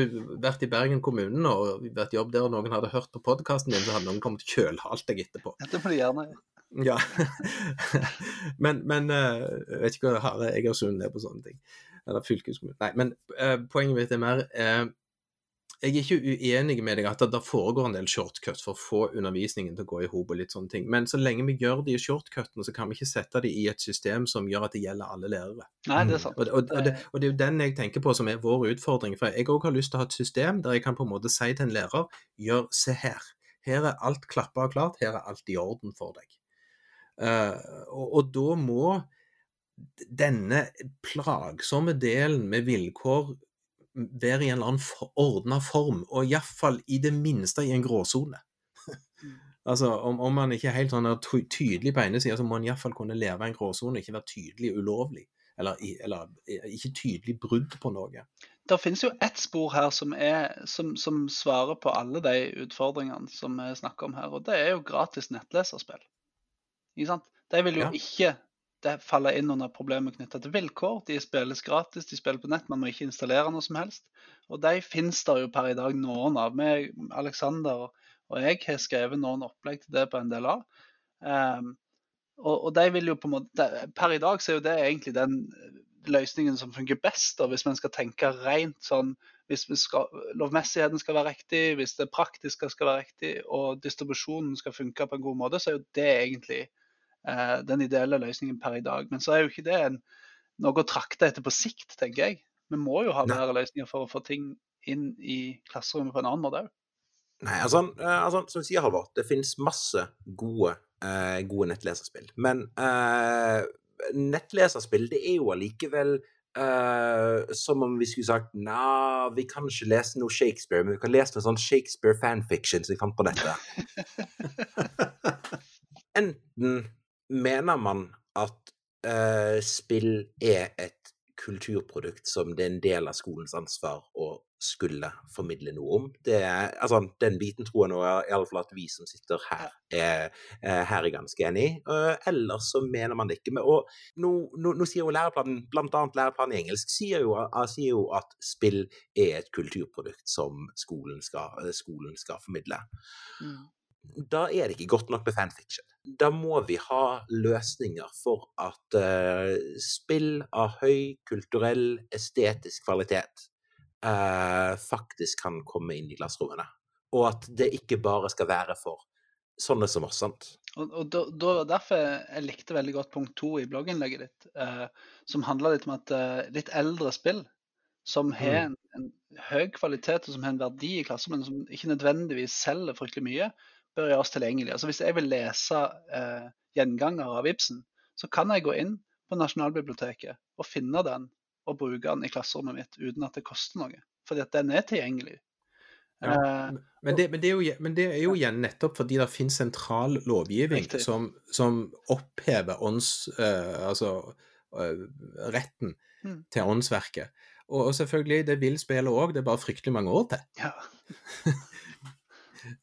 vært i Bergen kommune og vært jobb der, og noen hadde hørt på podkasten din, så hadde noen kommet kjølhalt deg etterpå. Det får de gjerne. Ja. men, men eh, jeg vet ikke hva harde Egersund er på sånne ting. Eller fylkeskommune. Nei, men eh, poenget mitt er mer eh, Jeg er ikke uenig med deg at det, foregår en del shortcuts for å få undervisningen til å gå i hop og litt sånne ting. Men så lenge vi gjør de shortcutene, så kan vi ikke sette de i et system som gjør at det gjelder alle lærere. Nei, det Mm. er sant. Og, og, og, det, og det er jo den jeg tenker på som er vår utfordring. For jeg òg har lyst til å ha et system der jeg kan på en måte si til en lærer gjør se her. Her er alt klappa og klart, her er alt i orden for deg. Uh, og, og da må denne plagsomme delen med vilkår være i en eller annen ordna form, og iallfall i det minste i en gråsone. altså, om, om man ikke er helt sånn er tydelig på ene sida, så må man iallfall kunne leve i en gråsone, ikke være tydelig ulovlig. Eller, eller eh, ikke tydelig brudd på noe. Det finnes jo ett spor her som, er, som, som svarer på alle de utfordringene som vi snakker om her, og det er jo gratis nettleserspill. Ikke sant? De vil jo Ja. ikke det faller inn under problemer knytta til vilkår. De spilles gratis, de spiller på nett, man må ikke installere noe som helst. Og de finnes der jo per i dag noen av. Vi, Alexander og jeg har skrevet noen opplegg til det på en del av. Um, og, og de vil jo på en måte Per i dag så er jo det egentlig den løsningen som fungerer best, da, hvis man skal tenke rent sånn hvis vi skal, lovmessigheten skal være riktig, hvis det praktiske skal være riktig, og distribusjonen skal funke på en god måte, så er jo det egentlig den ideelle løsningen per i dag. Men så er jo ikke det en, noe å trakte etter på sikt, tenker jeg. Vi må jo ha bedre løsninger for å få ting inn i klasserommet på en annen måte òg. Nei, altså, eh, altså som du sier, Halvard, det finnes masse gode, eh, gode nettleserspill. Men eh, nettleserspill, det er jo allikevel eh, som om vi skulle sagt Nei, vi kan ikke lese noe Shakespeare, men vi kan lese noe sånn Shakespeare fanfiction som vi fant på nettet. Enten mener man at uh, spill er et kulturprodukt som det er en del av skolens ansvar å skulle formidle noe om. Det er, altså, den biten tror jeg nå iallfall at vi som sitter her, er, er, her er ganske enig i. Eh, ellers så mener man det ikke. Men, og nå, nå, nå sier jo læreplanen, annet læreplanen i engelsk, sier jo, sier jo at spill er et kulturprodukt som skolen skal, eh, skolen skal formidle da er det ikke godt nok med fanfiction. Da må vi ha løsninger for at uh, spill av høy kulturell, estetisk kvalitet uh, faktisk kan komme inn i klasserommene. Og at det ikke bare skal være for sånne som oss, sant? Og, og da, da, derfor jeg likte veldig godt punkt to i blogginnlegget ditt, uh, som handla litt om at litt eldre spill som har en, en høy kvalitet og som har en verdi i klasserommet, som ikke nødvendigvis selger fryktelig mye, bør gjøres tilgjengelig. Altså Hvis jeg vil lese eh, gjenganger av Ibsen, så kan jeg gå inn på Nasjonalbiblioteket og finne den og bruke den i klasserommet mitt uten at det koster noe. Fordi at den er tilgjengelig. Ja. Eh, Men det, men, det er jo, men det er jo igjen nettopp fordi det finnes sentral lovgivning som, som opphever ånds... uh, altså uh, retten Mm. til åndsverket. Og, og selvfølgelig, det vil spille òg, det er bare fryktelig mange år til. ja.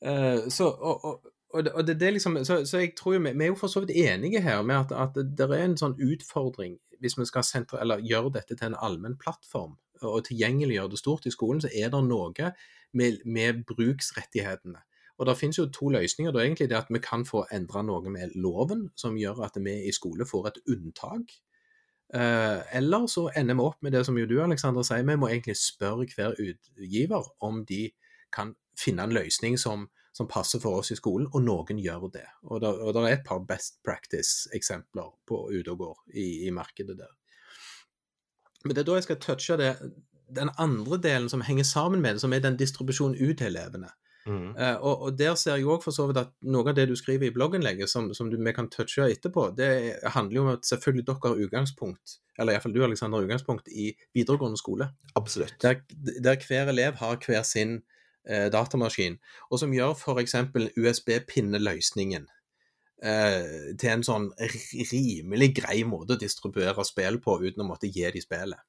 Eh, så, og, og, og, det, det, liksom, så, så jeg tror jo, vi, vi er jo for så vidt enige her med at, at det er en sånn utfordring hvis vi skal sentre, eller gjøre dette til en allmenn plattform og tilgjengeliggjøre det stort i skolen, så er det noe med, med bruksrettighetene. Og Det finnes jo to løsninger. Det er egentlig det at Vi kan få endra noe med loven, som gjør at vi i skole får et unntak. Eh, eller så ender vi opp med det som jo du Alexander, sier, vi må egentlig spørre hver utgiver om de kan finne en løsning som, som passer for oss i skolen, og noen gjør det. Og det, er et par best practice-eksempler på ute og går i, i markedet der. Men det er da jeg skal touche det, den andre delen som henger sammen med det, som er den distribusjonen ut til elevene. Eh, og, og der ser jeg òg for så vidt at noe av det du skriver i blogginnlegget, som, som du, vi kan touche etterpå, det handler jo om at selvfølgelig dere har utgangspunkt, eller iallfall du Alexander, har utgangspunkt i videregående skole. Absolutt. Der, der hver elev har hver sin eh, datamaskin, og som gjør f.eks. USB-pinneløsningen eh, til en sånn rimelig grei måte å distribuere spill på uten å måtte gi de spillet.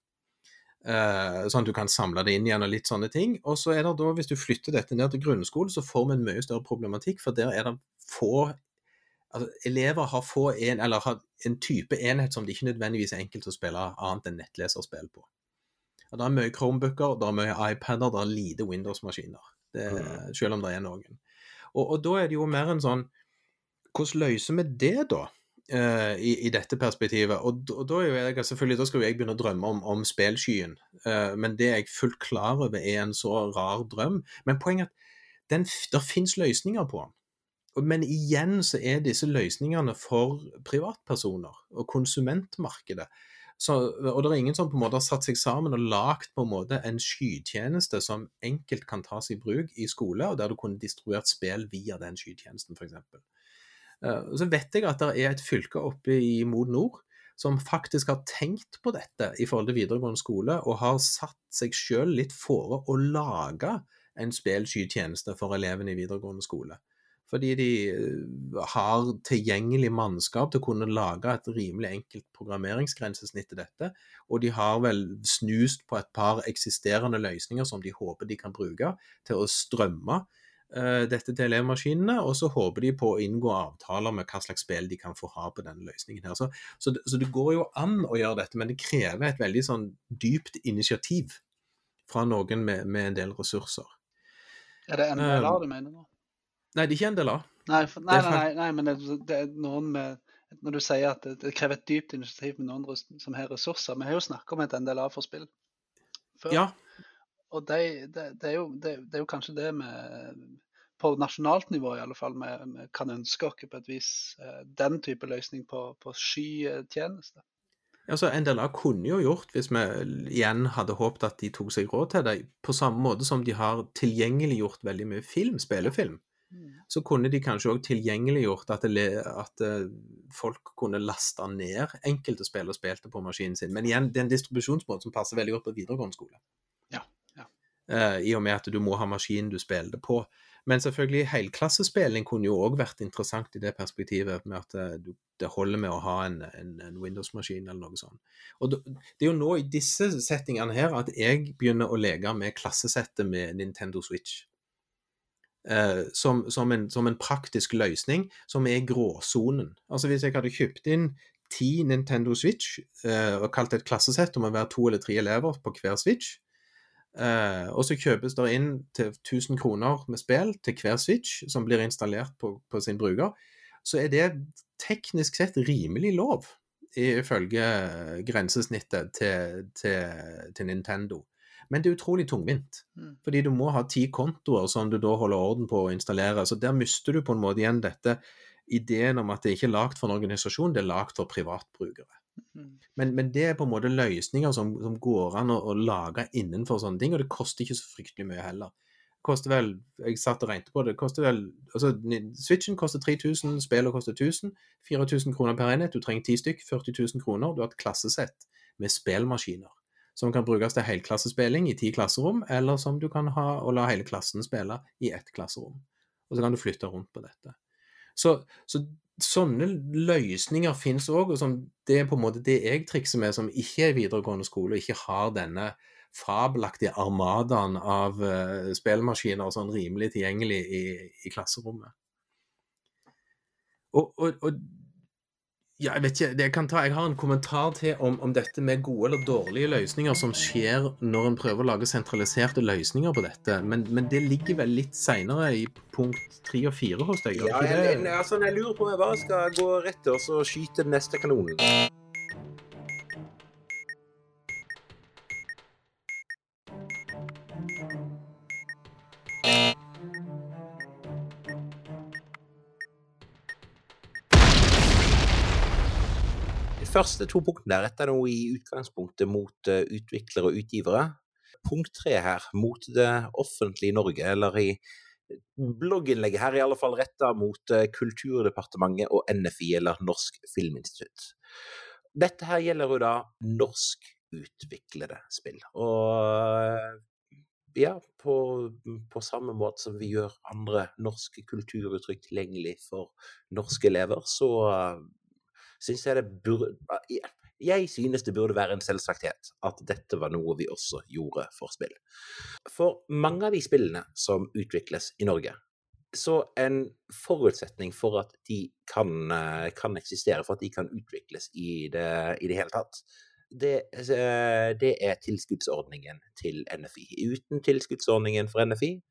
Eh, sånn at du kan samle det inn igjen og litt sånne ting. Og så er det da, hvis du flytter dette ned til grunnskolen, så får vi en mye større problematikk, for der er det få altså, Elever har få en, eller har en type enhet som det ikke nødvendigvis er enkelt å spille annet enn nettleserspill på. Og det er mye Chromebooker, det er mye iPader, det er lite Windows-maskiner. Mm. Selv om det er noen. Og, og da er det jo mer en sånn Hvordan løser vi det, da? eh, i, i dette perspektivet. Og, og da, er jeg, selvfølgelig, da skal jo jeg begynne å drømme om, om spelskyen, Uh, men det er jeg fullt klar over er en så rar drøm. Men poenget er at det finnes løsninger på den. Men igjen så er disse løsningene for privatpersoner og konsumentmarkedet. Så, og det er ingen som på en måte har satt seg sammen og lagd på en måte en skytjeneste som enkelt kan tas i bruk i skole, og der du kunne distribuert spill via den skytjenesten, f.eks. Uh, så vet jeg at det er et fylke oppe i Mod Nord som faktisk har tenkt på dette i forhold til videregående skole, og har satt seg sjøl litt fore å lage en spillskytjeneste for elevene i videregående skole. Fordi de eh, har tilgjengelig mannskap til å kunne lage et rimelig enkelt programmeringsgrensesnitt til dette. Og de har vel snust på et par eksisterende løsninger som de håper de kan bruke til å strømme uh, dette til elevmaskinene. Og så håper de på å inngå avtaler med hva slags spill de kan få ha på denne løsningen. her. Så, så, så det går jo an å gjøre dette, men det krever et veldig sånn dypt initiativ fra noen med, med en del ressurser. Er det NDLA du mener nå? Nei, det er ikke en Nei, for, nei, er nei, nei, nei, men det, det er noen med Når du sier at det, det krever et dypt initiativ med noen som har ressurser. Vi har jo snakket om et NDLA for spill før. Ja, Og det, det, det, er jo, det, er jo kanskje det vi på nasjonalt nivå i alle fall, vi, kan ønske oss på et vis eh, den type løsning på, på skytjeneste. Altså, NDLA kunne jo gjort, hvis vi igjen hadde håpet at de tok seg råd til det, på samme måte som de har tilgjengeliggjort veldig mye film, spillefilm, så kunne de kanskje òg tilgjengeliggjort at, det, at eh, folk kunne laste ned enkelte spill og spilte på maskinen sin. Men igjen, det er en distribusjonsmåte som passer veldig godt på videregående skole. Ja, ja. Uh, I og med at du må ha maskinen du spiller på. Men selvfølgelig, helklassespilling kunne jo òg vært interessant i det perspektivet med at eh, du, det holder med å ha en, en, en Windows-maskin eller noe sånt. Og det er jo nå i disse settingene her at jeg begynner å leke med klassesettet med Nintendo Switch. Eh, som, som, en, som en praktisk løsning som er gråsonen. Altså hvis jeg hadde kjøpt inn ti Nintendo Switch eh, og kalt det et klassesett om å være to eller tre elever på hver Switch, Eh, og så kjøpes det inn til 1000 kroner med spill til hver Switch som blir installert på, på sin bruker, så er det teknisk sett rimelig lov, ifølge grensesnittet til, til, til Nintendo. Men det er utrolig tungvint, Mm. fordi du må ha ti kontoer som du da holder orden på å installere. Så der mister du på en måte igjen dette ideen om at det ikke er lagd for en organisasjon, det er lagd for privatbrukere. Mm. Men, men det er på en måte løsninger som, som går an å, å lage innenfor sånne ting, og det koster ikke så fryktelig mye heller. Koster vel, Jeg satt og regnet på det, koster vel, altså Switchen koster 3000, spillet koster 1000, 4000 kroner per enhet, du trenger 10 stykk, 40 000 kroner, du har et klassesett med spillmaskiner. Som kan brukes til helklassespilling i ti klasserom, eller som du kan ha og la hele klassen spille i ett klasserom. Og så kan du flytte rundt på dette. Så, så sånne løsninger finnes òg, og som det er på en måte det jeg trikser med, som ikke er videregående skole, og ikke har denne fabelaktige armadaen av uh, spillmaskiner sånn rimelig tilgjengelig i, i klasserommet. Og, og, og ja, jeg vet ikke, det jeg, kan ta, jeg har en kommentar til om, om dette med gode eller dårlige løsninger som skjer når en prøver å lage sentraliserte løsninger på dette, men, men det ligger vel litt seinere i punkt tre og fire hos deg? Ja, jeg, jeg, altså, jeg lurer på om jeg bare skal gå rett og så skyte den neste kanonen. Første to punktene der retter nå i utgangspunktet mot eh, utviklere og utgivere. Punkt tre her, mot det offentlige Norge, eller i blogginnlegget her er i alle fall retta mot eh, Kulturdepartementet og NFI, eller Norsk Filminstitutt. Dette her gjelder jo da norskutviklede spill. Og eh, ja, på, på samme måte som vi gjør andre norske kulturuttrykk tilgjengelig for norske elever, så syns jeg det burde Jeg synes det burde være en selvsagthet at dette var noe vi også gjorde for spill. For mange av de spillene som utvikles i Norge, så en forutsetning for at de kan, eh, kan eksistere, for at de kan utvikles i det, i det hele tatt, det, eh, det er tilskuddsordningen til NFI. Uten tilskuddsordningen for NFI,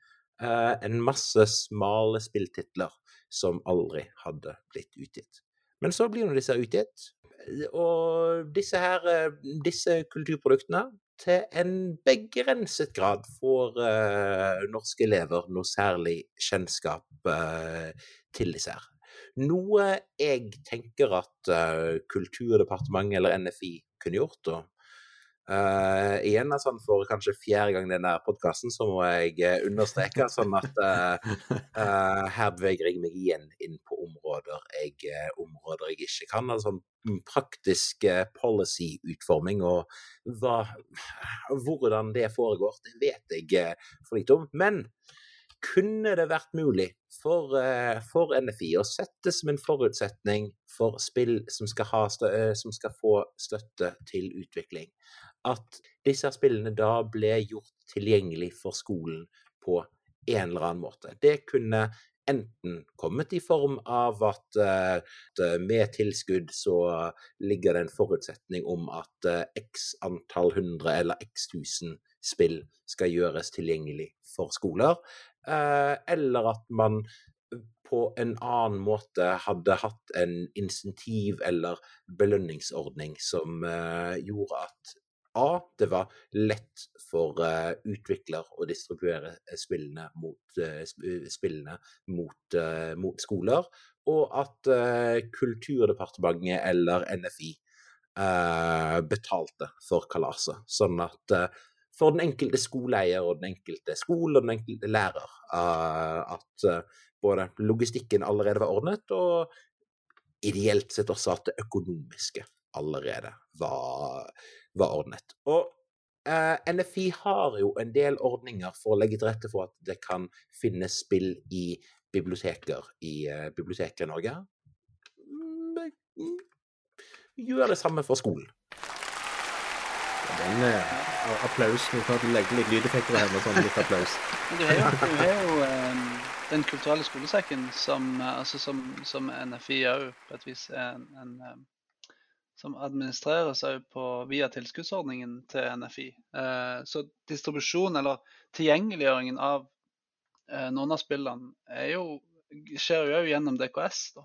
eh, en masse smale spilltitler som aldri hadde blitt utgitt. Men så blir nå disse utgitt, og disse her, eh, disse kulturproduktene til en begrenset grad får uh, norske elever noe særlig kjennskap uh, til disse her. Noe jeg tenker at uh, Kulturdepartementet eller NFI kunne gjort, og eh, igjen sånn for kanskje fjerde gang denne podkasten, så må jeg eh, understreke sånn at uh, uh, her beveger jeg meg igjen inn på områder jeg, områder jeg ikke kan. Altså praktisk policy-utforming og hva, hvordan det foregår, det vet jeg for lite om. Men kunne det vært mulig for, for NFI å sette som en forutsetning for spill som skal, ha, som skal få støtte til utvikling, at disse spillene da ble gjort tilgjengelig for skolen på en eller annen måte? Det kunne enten kommet i form av at eh, med tilskudd så ligger det en forutsetning om at eh, x antall hundre eller x tusen spill skal gjøres tilgjengelig for skoler, eh, eller at man på en annen måte hadde hatt en insentiv- eller belønningsordning som gjorde at A. Det var lett for uh, utvikler å distribuere eh, spillene mot, uh, spillene mot, uh, mot skoler, og at Kulturdepartementet eller NFI betalte for kalaset. Sånn at for den enkelte skoleeier og den enkelte skole og den enkelte lærer at både logistikken allerede var ordnet, og ideelt sett også at det økonomiske allerede var, var ordnet. Og eh, NFI har jo en del ordninger for å legge til rette for at det kan finnes spill i biblioteker i eh, biblioteker i Norge. Mm, mm, Gjør det samme for skolen. Den eh, applaus. Vi kan legger litt lydeffekter her med sånn litt applaus. Du har jo, du er jo eh, Den kulturelle skolesekken som, eh, altså som, som NFI òg på et vis er en, en eh, Som administreres på via tilskuddsordningen til NFI. Eh, så distribusjon, eller tilgjengeliggjøringen av eh, noen av spillene, jo, skjer jo òg gjennom DKS. da.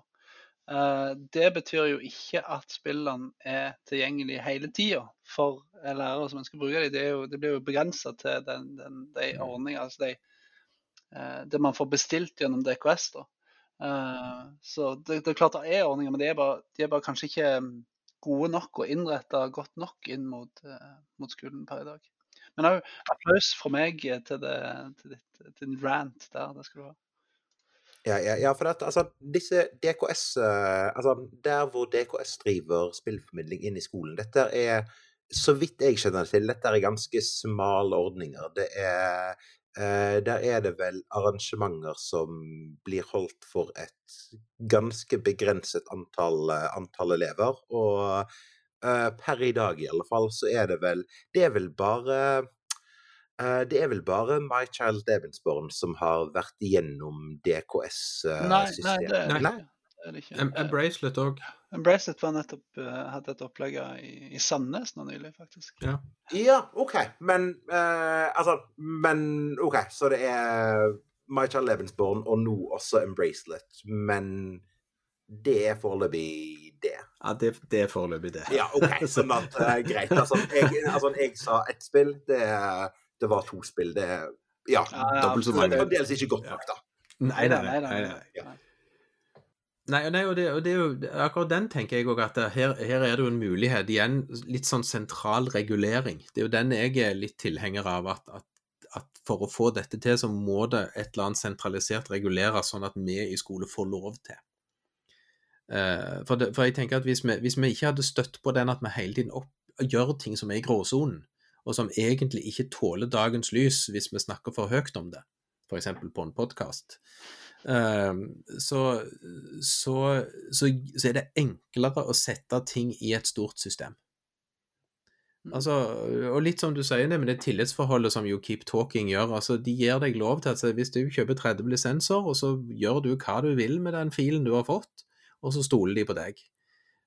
Eh, Det betyr jo ikke at spillene er tilgjengelige hele tida for lærere som ønsker å bruke dem. Det, jo, det blir jo begrensa til den, den, de ordningene, altså de, det man får bestilt gjennom DKS. da. Så det, det er klart det er ordninger, men de er bare, de er bare kanskje ikke mm, gode nok og innretta godt nok inn mot, eh, mot skolen per i dag. Men òg applaus fra meg til, det, til, ditt, til din rant der. Det skal du ha. Ja, ja, ja for at, altså, disse DKS eh, Altså, der hvor DKS driver spillformidling inn i skolen Dette er, så vidt jeg kjenner til, dette er ganske smale ordninger. Det er eh, Der er det vel arrangementer som blir holdt for et ganske begrenset antall, eh, antall elever. Og eh, per i dag, i alle fall, så er det vel Det er vel bare Eh, Det er vel bare My Child Lebensborn som har vært igjennom Nei, nei, det DKS-systemet? er Nei. Det er det ikke. En, en bracelet òg. Bracelet var nettopp eh, hadde et opplegg i, i Sandnes nå nylig, faktisk. Ja, OK. Men uh, altså Men OK, så det er My Child Lebensborn og nå også Embracelet. men det er foreløpig det. Ja, det, det er foreløpig det. Ja, OK. Sånn at uh, greit. Altså jeg, altså, jeg sa ett spill, det, det var to spill. Det Ja. Ja, ja, dobbelt så Det er mange. fremdeles ikke godt nok, da. Nei, nei, nei. nei, nei. Ja. Nei, nei og, det, og det er jo akkurat den tenker jeg òg at her, her er det jo en mulighet. Igjen litt sånn sentral regulering. Det er jo den jeg er litt tilhenger av. At, at, at for å få dette til, så må det et eller annet sentralisert reguleres, sånn at vi i skole får lov til. Eh, for, det, for jeg tenker at hvis vi, hvis vi ikke hadde støtt på den at vi hele tiden opp, gjør ting som er i gråsonen, og som egentlig ikke tåler dagens lys hvis vi snakker for høyt om det, f.eks. på en podkast, så, så, så, så er det enklere å sette ting i et stort system. Altså, og litt som du sier, det med det tillitsforholdet som jo Keep Talking gjør. altså De gir deg lov til at hvis du kjøper 30 lisenser, og så gjør du hva du vil med den filen du har fått, og så stoler de på deg.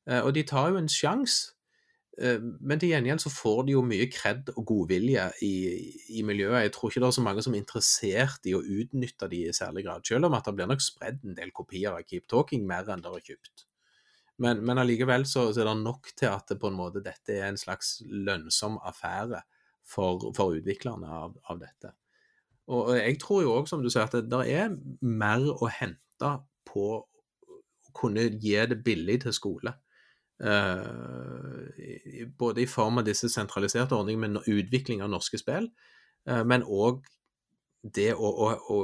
Eh, Og de tar jo en sjanse, men til gjengjeld så får de jo mye kred og godvilje i, i miljøet. Jeg tror ikke det er så mange som er interessert i å utnytte de i særlig grad, selv om at det blir nok spredd en del kopier av Keep Talking mer enn det er kjøpt. Men, men allikevel så, så er det nok til at det på en måte dette er en slags lønnsom affære for, for utviklerne av, av dette. Og og jeg tror jo òg, som du sier, at det, er mer å hente på å kunne gi det billig til skole. Eh, både i form av disse sentraliserte ordningene med utvikling av norske spill, eh, men òg det å, å, å,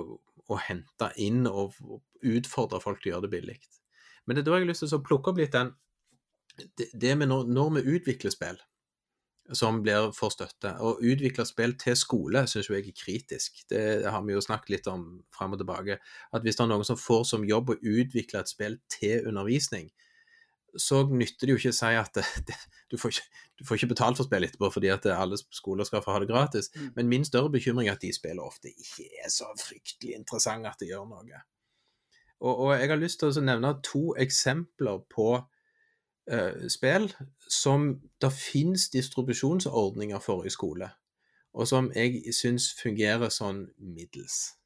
å hente inn og utfordre folk til å gjøre det billig. Men det er da jeg har lyst til å plukke opp litt den det, det med når, når vi utvikler spill som blir for støtte, å utvikle spill til skole syns jeg er kritisk. Det har vi jo snakket litt om fram og tilbake. At hvis det er noen som får som jobb å utvikle et spill til undervisning, så nytter det jo ikke å si at det, du, får ikke, du får ikke betalt for spill etterpå fordi at alle skoler skal få ha det gratis. Mm. Men min større bekymring er at de spillene ofte ikke er så fryktelig interessante at det gjør noe. Og, og jeg har lyst til å nevne to eksempler på uh, spill som det finnes distribusjonsordninger for i skole, og som jeg syns fungerer sånn middels.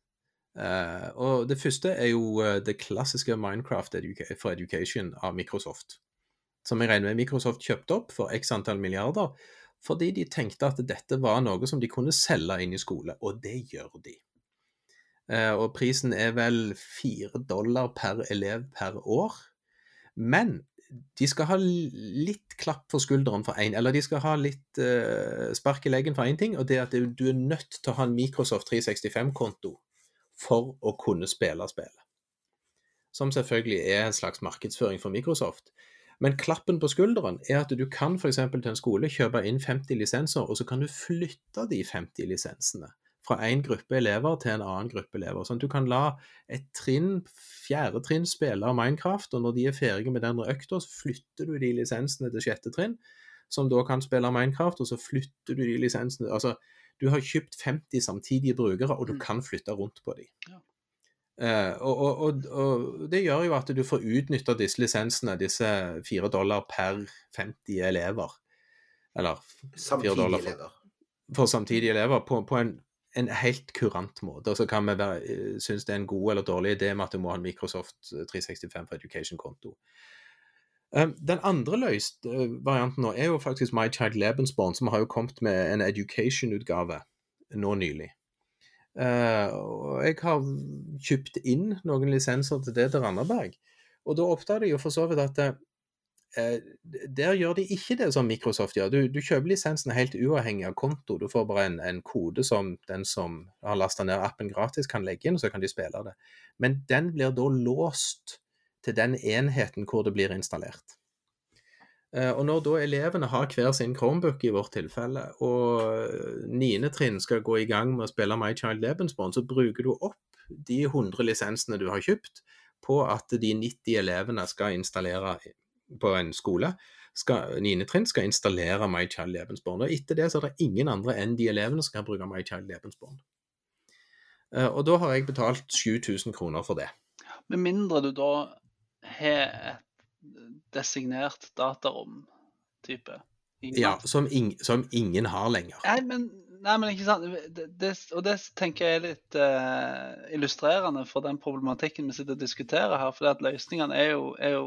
Eh, og Det første er jo eh, det klassiske Minecraft educa for Education av Microsoft. Som jeg regner med Microsoft kjøpte opp for x antall milliarder, fordi de tenkte at dette var noe som de kunne selge inn i skole, og det gjør de. Uh, og prisen er vel fire dollar per elev per år. Men de skal ha litt klapp for skulderen for én, eller de skal ha litt uh, spark i leggen for én ting, og det er at du er nødt til å ha en Microsoft 365-konto for å kunne spille spillet. Som selvfølgelig er en slags markedsføring for Microsoft. Men klappen på skulderen er at du kan f.eks. til en skole kjøpe inn 50 lisenser, og så kan du flytte de 50 lisensene fra en gruppe elever til en annen gruppe elever. Sånn at du kan la et trinn, fjerde trinn spille Minecraft, og når de er ferdige med den økta, så flytter du de lisensene til sjette trinn, som da kan spille Minecraft, og så flytter du de lisensene Altså, du har kjøpt 50 samtidige brukere, og du Mm. kan flytte rundt på dem. Ja. Uh, og, og, og, det gjør jo at du får utnytta disse lisensene, disse fire dollar per 50 elever. Eller fire dollar for, for samtidige elever på, på en, en helt kurant måte. Og så kan vi være, eh, synes det er en god eller dårlig idé med at du må ha en Microsoft 365 for Education-konto. Um, Den andre løst eh, varianten nå er jo faktisk My Child Lebensborn, som har jo kommet med en education-utgave nå nylig. Eh, og jeg har kjøpt inn noen lisenser til det til Randaberg. Og da oppdaget jeg jo for så vidt at eh, der gjør de ikke det som Microsoft gjør. Du, du kjøper lisensen helt uavhengig av konto. Du får bare en, en kode som den som har lasta ned appen gratis, kan legge inn, og så kan de spille det. Men den blir da låst til den enheten hvor det blir installert. Eh, Og når da elevene har hver sin Chromebook i vårt tilfelle, og niende trinn skal gå i gang med å spille My Child Lebensborn, så bruker du opp de 100 lisensene du har kjøpt, på at de 90 elevene skal installere på en skole. Skal, 9. trinn skal installere My Child Lebensborn. Og etter det så er det ingen andre enn de elevene som kan bruke My Child Lebensborn. Eh, Og da har jeg betalt 7000 kroner for det. Med mindre du da har et designert datarom-type. Ja, som, ing, som ingen har lenger. Nei, men, nei, men ikke sant. Det, det, og det tenker jeg er litt uh, illustrerende for den problematikken vi sitter og diskuterer her. For at løsningene er jo, er jo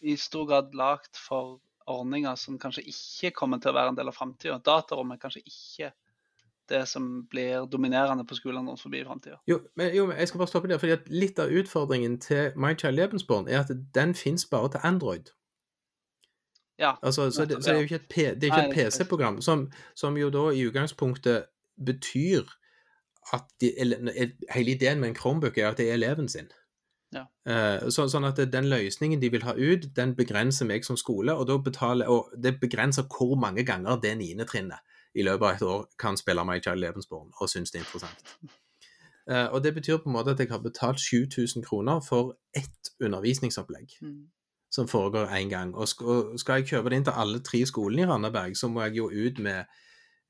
i stor grad lagt for ordninger som kanskje ikke kommer til å være en del av framtida. Datarommet er kanskje ikke det som blir dominerende på skolene rundt forbi i framtida. Jo jo, men jeg skal bare stoppe der, fordi at litt av utfordringen til My Child Lebensborn er at den finnes bare til Android. Ja. Altså, så, det, så det er jo ikke et, P, det er Nei, et PC-program, som, som jo da i utgangspunktet betyr at de, hele ideen med en Chromebook er at det er eleven sin. Ja. Eh, så, sånn at den løsningen de vil ha ut, den begrenser meg som skole, og, betaler, og det begrenser hvor mange ganger det niende trinnet i løpet av et år kan spille Child Lebensborn og synes det er interessant. Uh, og det betyr på en måte at jeg har betalt 7000 kroner for ett undervisningsopplegg Mm. som foregår én gang. Og skal, jeg kjøpe det inn til alle tre skolene i Randaberg, så må jeg jo ut med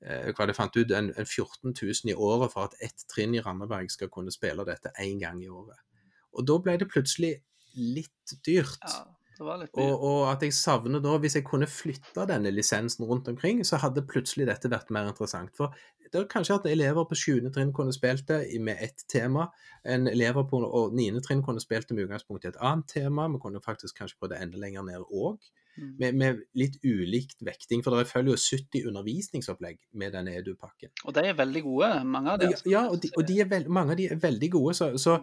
uh, hva det fant ut, en, en 14 000 i året for at ett trinn i Randaberg skal kunne spille dette én gang i året. Og da ble det plutselig litt dyrt. ja, litt Og, og at jeg savner da, hvis jeg kunne flytte denne lisensen rundt omkring, så hadde plutselig dette vært mer interessant. For det er kanskje at elever på 7. trinn kunne spilt det med ett tema, en elever på 9. trinn kunne spilt det med utgangspunkt i et annet tema, vi kunne faktisk kanskje prøvd det enda lenger ned òg, Mm. med, med litt ulikt vekting. For det følger jo 70 undervisningsopplegg med denne Edu-pakken. Og de er veldig gode, mange av de. Ja, altså. ja og, de, og de er vel, mange av de er veldig gode, så, så,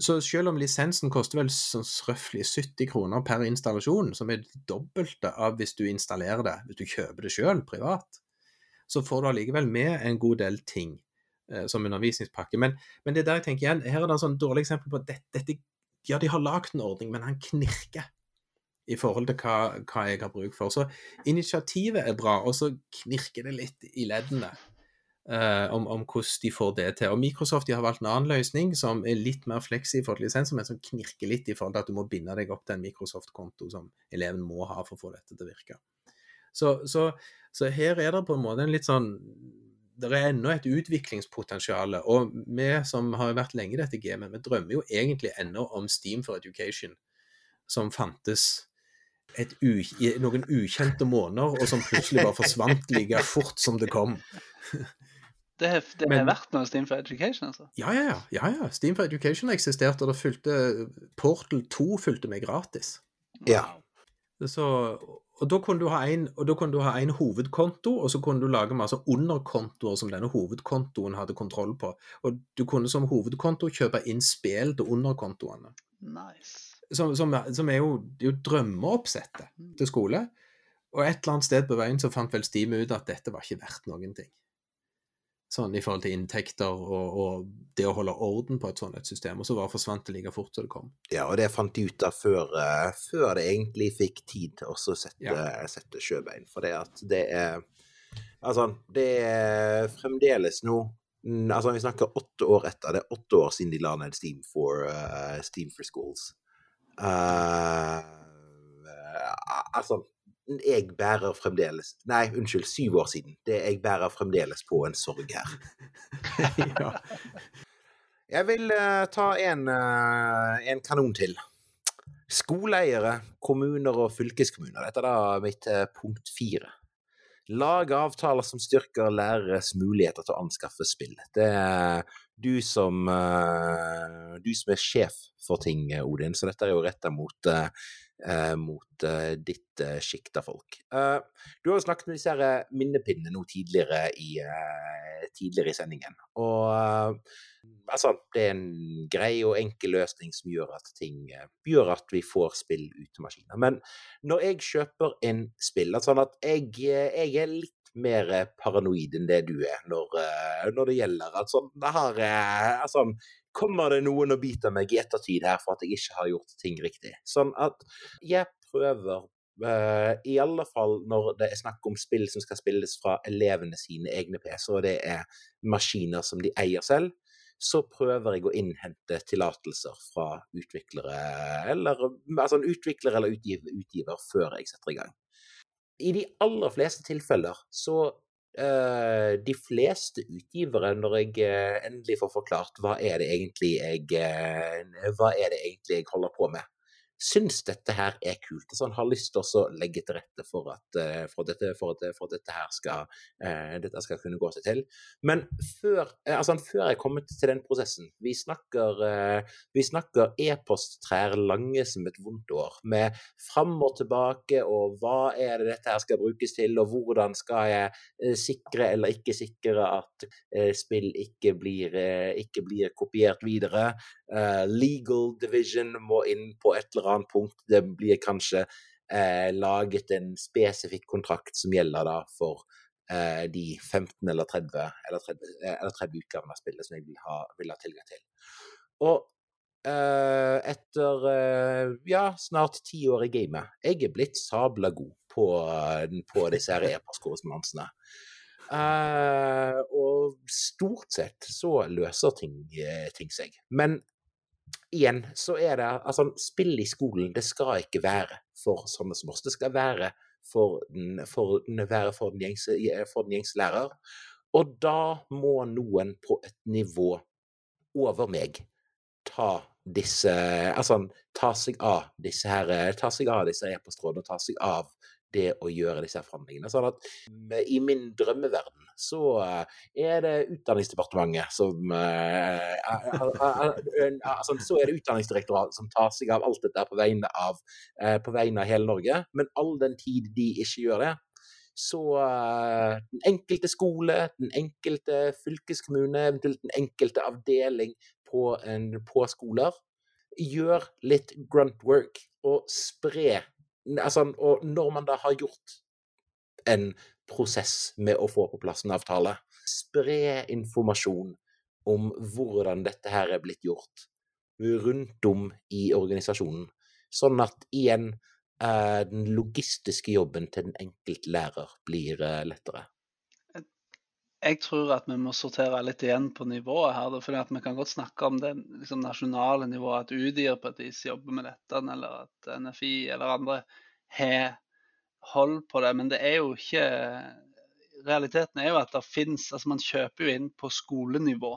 Så selv om lisensen koster vel sånn røftlig 70 kroner per installasjon, som er dobbelte av hvis du installerer det, hvis du kjøper det selv privat, så får du allikevel med en god del ting eh, som undervisningspakke. Men, men det er der jeg tenker igjen, her er det et sånn dårlig eksempel på at dette, dette Ja, de har lagd en ordning, men han knirker i forhold til hva, hva jeg har bruk for. Så initiativet er bra, og så knirker det litt i leddene. Eh, om, om hvordan de får det til. Og Microsoft har valgt en annen løsning som er litt mer fleksi i forhold til lisenser, men som knirker litt i forhold til at du må binde deg opp til en Microsoft-konto som eleven må ha for å få dette til å virke. Så, så, så her er det på en måte en litt sånn Det er ennå et utviklingspotensial. Og vi som har vært lenge i dette gamet, vi drømmer jo egentlig ennå om Steam for Education, som fantes noen ukjente måneder, og som plutselig bare forsvant like fort som det kom. Det, har- det Men- har vært noe Steam for Education, altså. Ja, ja, ja. ja, ja. Steam for Education eksisterte, og det fulgte Portal 2 fulgte med gratis. Ja. Så, og da kunne du ha en, og da kunne du ha en hovedkonto, og så kunne du lage masse underkontoer som denne hovedkontoen hadde kontroll på. Og du kunne som hovedkonto kjøpe inn spill til underkontoene. Nice. Som, som, som er jo, jo drømmeoppsettet til skole. Og et eller annet sted på veien så fant vel Steam ut at dette var ikke verdt noen ting. Sånn i forhold til inntekter og, og det å holde orden på et sånt et system. Og så bare forsvant det like fort som det kom. Ja, og det fant de ut av før, eh, før det egentlig fikk tid til å sette, Ja. sette sjøbein. For det at det er Altså, det er fremdeles nå mm, Altså, vi snakker åtte år etter. Det er åtte år siden de la ned Steam for, uh, Steam for Schools. Eh, eh, altså jeg bærer fremdeles Nei, unnskyld, syv år siden. Det, jeg bærer fremdeles på en sorg her. ja. Jeg vil uh, ta en, uh, en kanon til. Skoleeiere, kommuner og fylkeskommuner. Dette er da mitt uh, punkt fire. Lage avtaler som styrker læreres muligheter til å anskaffe spill. Det er du som, du som er sjef for ting, Odin, så dette er jo retta mot, mot eh, ditt uh, sjikt av folk. Eh, du har jo snakket med disse her eh, minnepinnene nå tidligere i, eh, tidligere i sendingen. Og eh, altså, det er en grei og enkel løsning som gjør at ting eh, gjør at vi får spill ut til maskiner. Men når jeg kjøper en spill, altså sånn at jeg, eh, jeg er litt mer eh, paranoid enn det du er når, eh, når det gjelder at sånn, det har, eh, altså, Kommer det noen og biter meg i ettertid her for at jeg ikke har gjort ting riktig? Sånn at jeg prøver Uh, i alle fall når det er snakk om spill som skal spilles fra elevene sine egne PC, og det er maskiner som de eier selv, så prøver jeg å innhente tillatelser fra utviklere, eller altså en utvikler eller utgiver, utgiver før jeg setter i gang. I de aller fleste tilfeller så De fleste utgivere, når jeg eh, endelig får forklart hva er det egentlig jeg eh, Hva er det egentlig jeg holder på med, syns dette her er kult. Så han har lyst til å legge til rette for at, eh, for dette, for at, for at dette her skal, eh, dette skal kunne gå seg til. Men før, eh, altså, før jeg er kommet til den prosessen Vi snakker, eh, vi snakker e-posttrær lange som et vondt år, med fram og tilbake, og hva er det dette her skal brukes til, og hvordan skal jeg eh, sikre eller ikke sikre at eh, spill ikke blir, ikke blir kopiert videre. Legal division må inn på et eller annet punkt. Det blir kanskje eh, laget en spesifikk kontrakt som gjelder da for eh, de 15 eller 30, eller 30, eh, eller 30 utgavene av spillet som jeg vil ha, vil ha tilgang til. Og eh, etter eh, ja, snart ti år i gamet, jeg er blitt sabla god på, på disse her e-postkorrespondansene. Eh, og stort sett så løser ting, ting seg. Men igjen så er det altså spill i skolen, det skal ikke være for sånne som oss. Det skal være for den, for, den- være for den, gjengse, for den gjengse lærer. Og da må noen på et nivå over meg ta disse Altså ta seg av disse her Ta seg av disse e-postrådene, ta seg av det å gjøre disse forhandlingene. Sånn at mm, i min drømmeverden så eh, er det Utdanningsdepartementet som eh, altså, Så er det Utdanningsdirektoratet som tar seg av alt dette på vegne av, eh, på vegne av hele Norge. Men all den tid de ikke gjør det, så den enkelte skole, den enkelte fylkeskommune, eventuelt den enkelte avdeling på, en, på skoler, gjør litt grunt work og spre altså, Og når man da har gjort en prosess med å få på plass en avtale, spre informasjon om hvordan dette her er blitt gjort rundt om i organisasjonen, sånn at igjen eh, den logistiske jobben til den enkelte lærer blir eh, lettere. Jeg tror at vi må sortere litt igjen på nivået her. For vi kan godt snakke om det liksom, nasjonale nivået, at UDIR på et vis jobber med dette, eller at NFI eller andre har hold på det. Men det er jo ikke Realiteten er jo at det finnes Altså, man kjøper jo inn på skolenivå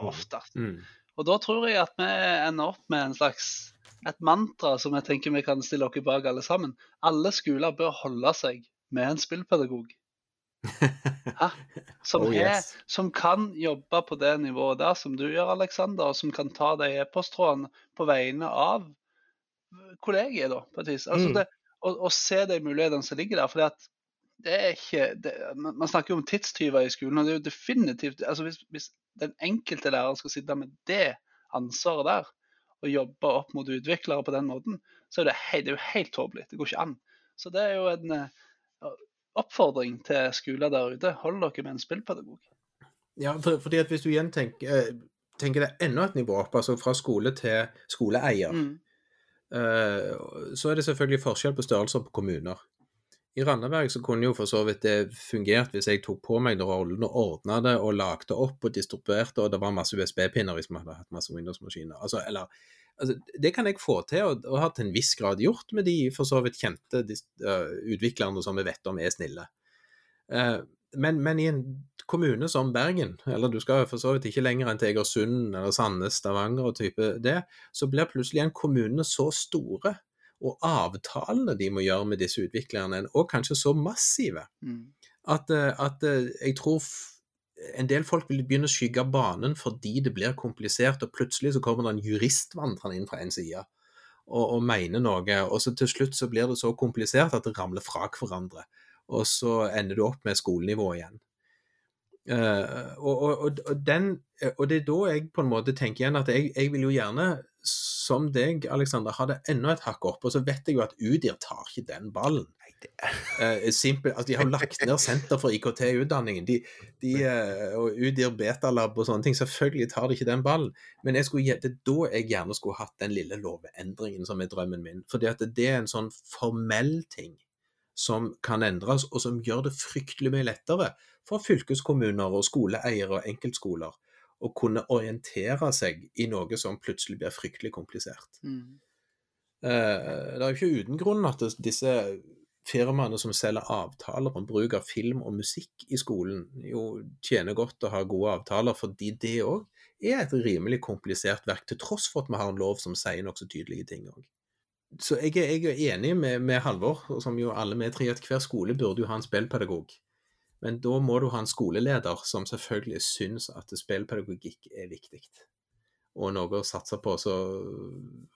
oftest. Mm. Og da tror jeg at vi ender opp med en slags et mantra som jeg tenker vi kan stille oss bak alle sammen. Alle skoler bør holde seg med en spillpedagog. Hæ? Som, Oh, er, som kan jobbe på det nivået der som du gjør, Aleksander, og som kan ta de e-posttrådene på vegne av kollegiet, da, på et vis. Altså Mm. det, og, og se de mulighetene som ligger der. for det er ikke det, man snakker jo om tidstyver i skolen, og det er jo definitivt altså hvis, hvis den enkelte lærer skal sitte med det ansvaret der, og jobbe opp mot utviklere på den måten, så er det, det er jo helt tåpelig. Det går ikke an. Så det er jo en eh, oppfordring til skoler der ute. Hold dere med en spillpedagog. Ja, for, fordi at hvis du igjen tenker, eh, tenker det enda et nivå opp, altså fra skole til skoleeier, Mm. eh, så er det selvfølgelig forskjell på størrelser på kommuner. I Randaberg så kunne jo for så vidt det fungert hvis jeg tok på meg den rollen og ordna det og lagde opp og distribuerte, og det var masse USB-pinner hvis vi hadde hatt masse Windows-maskiner. Altså, eller, altså, det kan jeg få til, og, og har til en viss grad gjort med de for så vidt kjente eh, utviklerne som vi vet om er snille. Uh, men, men i en kommune som Bergen, eller du skal for så vidt ikke lenger enn til Egersund eller Sandnes, Stavanger og type det, så blir plutselig en kommune så store, og avtalene de må gjøre med disse utviklerne, og kanskje så massive, Mm. at, at jeg tror en del folk vil begynne å skygge banen fordi det blir komplisert, og plutselig så kommer det en jurist vandrende inn fra en side og, og mener noe, og så til slutt så blir det så komplisert at det ramler fra hverandre, og så ender du opp med skolenivå igjen. Uh, og, og, og, den, og det er da jeg på en måte tenker igjen at jeg, jeg vil jo gjerne, som deg, Alexander, ha det enda et hakk opp. Og så vet jeg jo at UDIR tar ikke den ballen. Simpel, altså de har lagt ned Senter for IKT i utdanningen. De, de, eh, og UDIR Betalab og sånne ting. Selvfølgelig tar de ikke den ballen. Men jeg skulle, det er da jeg gjerne skulle hatt den lille lovendringen som er drømmen min. For det er en sånn formell ting som kan endres, og som gjør det fryktelig mye lettere for fylkeskommuner og skoleeiere og enkeltskoler å kunne orientere seg i noe som plutselig blir fryktelig komplisert. Mm. Eh, Det er jo ikke uten grunn at disse firmaene som selger avtaler om bruk av film og musikk i skolen, jo tjener godt å ha gode avtaler, fordi det òg er et rimelig komplisert verk, til tross for at vi har en lov som sier nokså tydelige ting òg. Så jeg er, jeg er enig med, med Halvor, som jo alle vi tre, at hver skole burde jo ha en spillpedagog. Men da må du ha en skoleleder som selvfølgelig syns at spillpedagogikk er viktig, og noe å satse på. Så,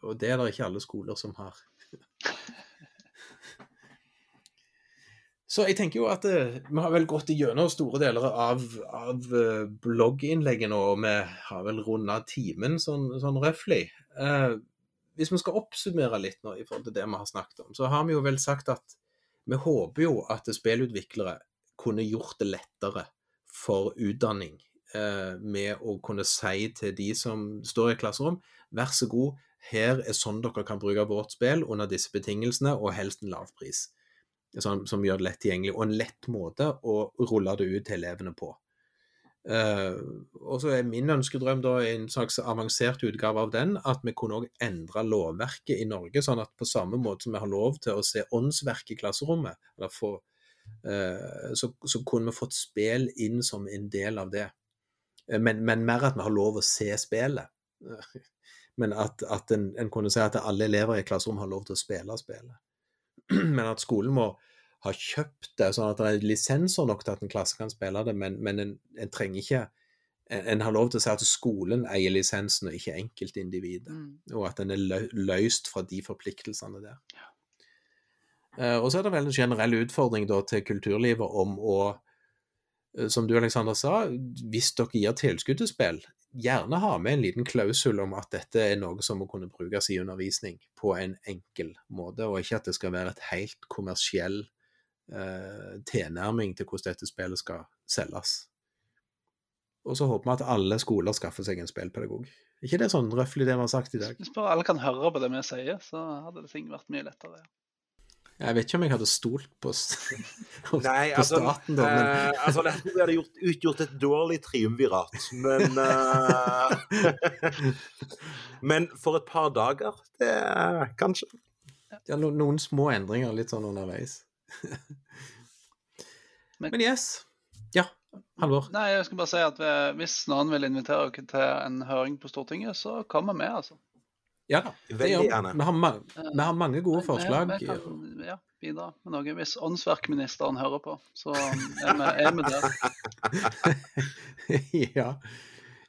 og det er det ikke alle skoler som har. Så jeg tenker jo at eh, vi har vel gått igjennom store deler av, av eh, blogginnlegget og vi har vel runda timen sånn, sånn røftlig. Eh, hvis vi skal oppsummere litt nå i forhold til det vi har snakket om, så har vi jo vel sagt at vi håper jo at spillutviklere kunne gjort det lettere for utdanning eh, med å kunne si til de som står i klasserom, vær så god, her er sånn dere kan bruke vårt spill under disse betingelsene, og helst en lav pris. Sånn, som gjør det lett tilgjengelig, og en lett måte å rulle det ut til elevene på. Uh, og så er min ønskedrøm da en slags avansert utgave av den, at vi kunne også endre lovverket i Norge, sånn at på samme måte som vi har lov til å se åndsverk i klasserommet, få, uh, så, så kunne vi fått spill inn som en del av det. Eh, Men, men mer at vi har lov å se spillet. Men at, at en, en kunne si at alle elever i klasserommet har lov til å spille spillet. Men at skolen må ha kjøpt det, sånn at det er lisenser nok til at en klasse kan spille det, men, men en, en trenger ikke en, en har lov til å si at skolen eier lisensen, og ikke enkeltindividet. Mm. Og at en er lø- løst fra de forpliktelsene der. Eh, og så er det vel en generell utfordring da til kulturlivet om å, eh, som du Alexander sa, hvis dere gir tilskudd til spill, gjerne ha med en liten klausul om at dette er noe som må kunne brukes i undervisning på en enkel måte, og ikke at det skal være et helt kommersiell eh, tilnærming til hvordan dette spillet skal selges. Og så håper vi at alle skoler skaffer seg en spillpedagog. ikke det sånn røftlig det vi har sagt i dag? Hvis bare alle kan høre på det vi sier, så hadde det ting vært mye lettere. Jeg vet ikke om jeg hadde stolt på, på Nei, altså, staten, da, men eh, altså vi hadde gjort, utgjort et dårlig triumvirat, men eh, Men for et par dager, det kanskje. ja, no, noen små endringer litt sånn underveis. Men- Men yes. Ja, Halvor. Nei, jeg skal bare si at vi- hvis noen vil invitere dere til en høring på Stortinget, så kommer vi, altså. Ja da. Det gjør vi. har, ma vi har mange gode Vi- forslag. Vi, kan ja, bidra med noe. Hvis åndsverkministeren hører på, så er vi, er vi der. ja.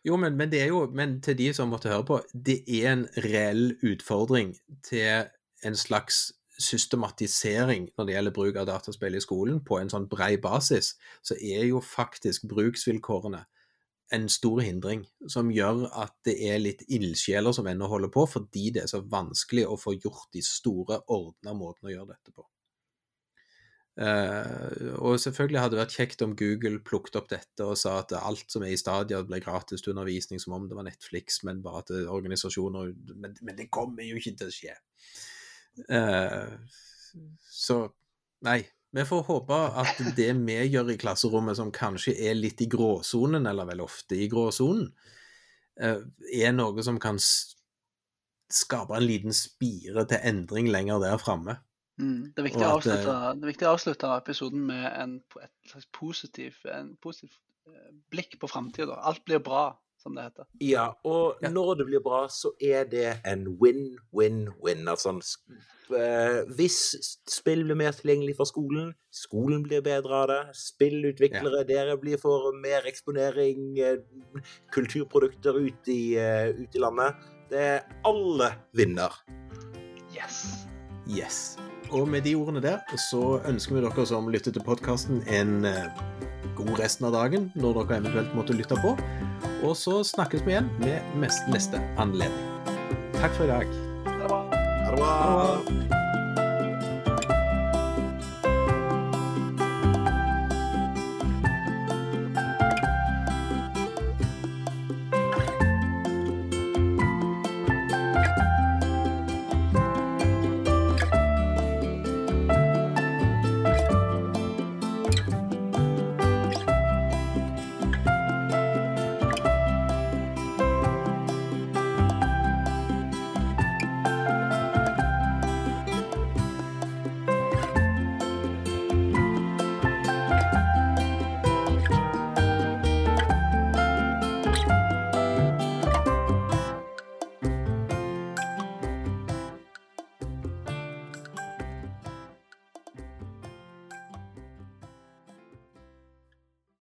Jo, men, men det er jo Men til de som måtte høre på, det er en reell utfordring til en slags systematisering når det gjelder bruk av dataspill i skolen, på en sånn brei basis, så er jo faktisk bruksvilkårene en stor hindring, som gjør at det er litt ildsjeler som ennå holder på, fordi det er så vanskelig å få gjort de store, ordna måtene å gjøre dette på. Uh, og selvfølgelig hadde det vært kjekt om Google plukket opp dette og sa at alt som er i Stadia ble gratis til undervisning, som om det var Netflix, men bare er organisasjoner Men, men det kommer jo ikke til å skje. Uh, så nei. Vi får håpe at det vi gjør i klasserommet, som kanskje er litt i gråsonen, eller vel ofte i gråsonen, eh, er noe som kan skape en liten spire til endring lenger der framme. Mm. Det, er viktig at, eh, det er viktig å avslutte episoden med en, et slags positiv, en positiv eh, blikk på framtida. Alt blir bra, som det heter. Ja, og Ja. når det blir bra, så er det en win-win-win. Altså, uh, hvis spill blir mer tilgjengelig for skolen, skolen blir bedre av det, spillutviklere, dere blir for mer eksponering, uh, kulturprodukter ut i, uh, ut i landet. Det er alle vinner. Yes! Yes. Og med de ordene der så ønsker vi dere som lytter til podkasten en god resten av dagen, når dere eventuelt måtte lytte på. Og så snakkes vi igjen med neste anledning. Takk for i dag. Ha det bra. Ha det bra. Ha det bra.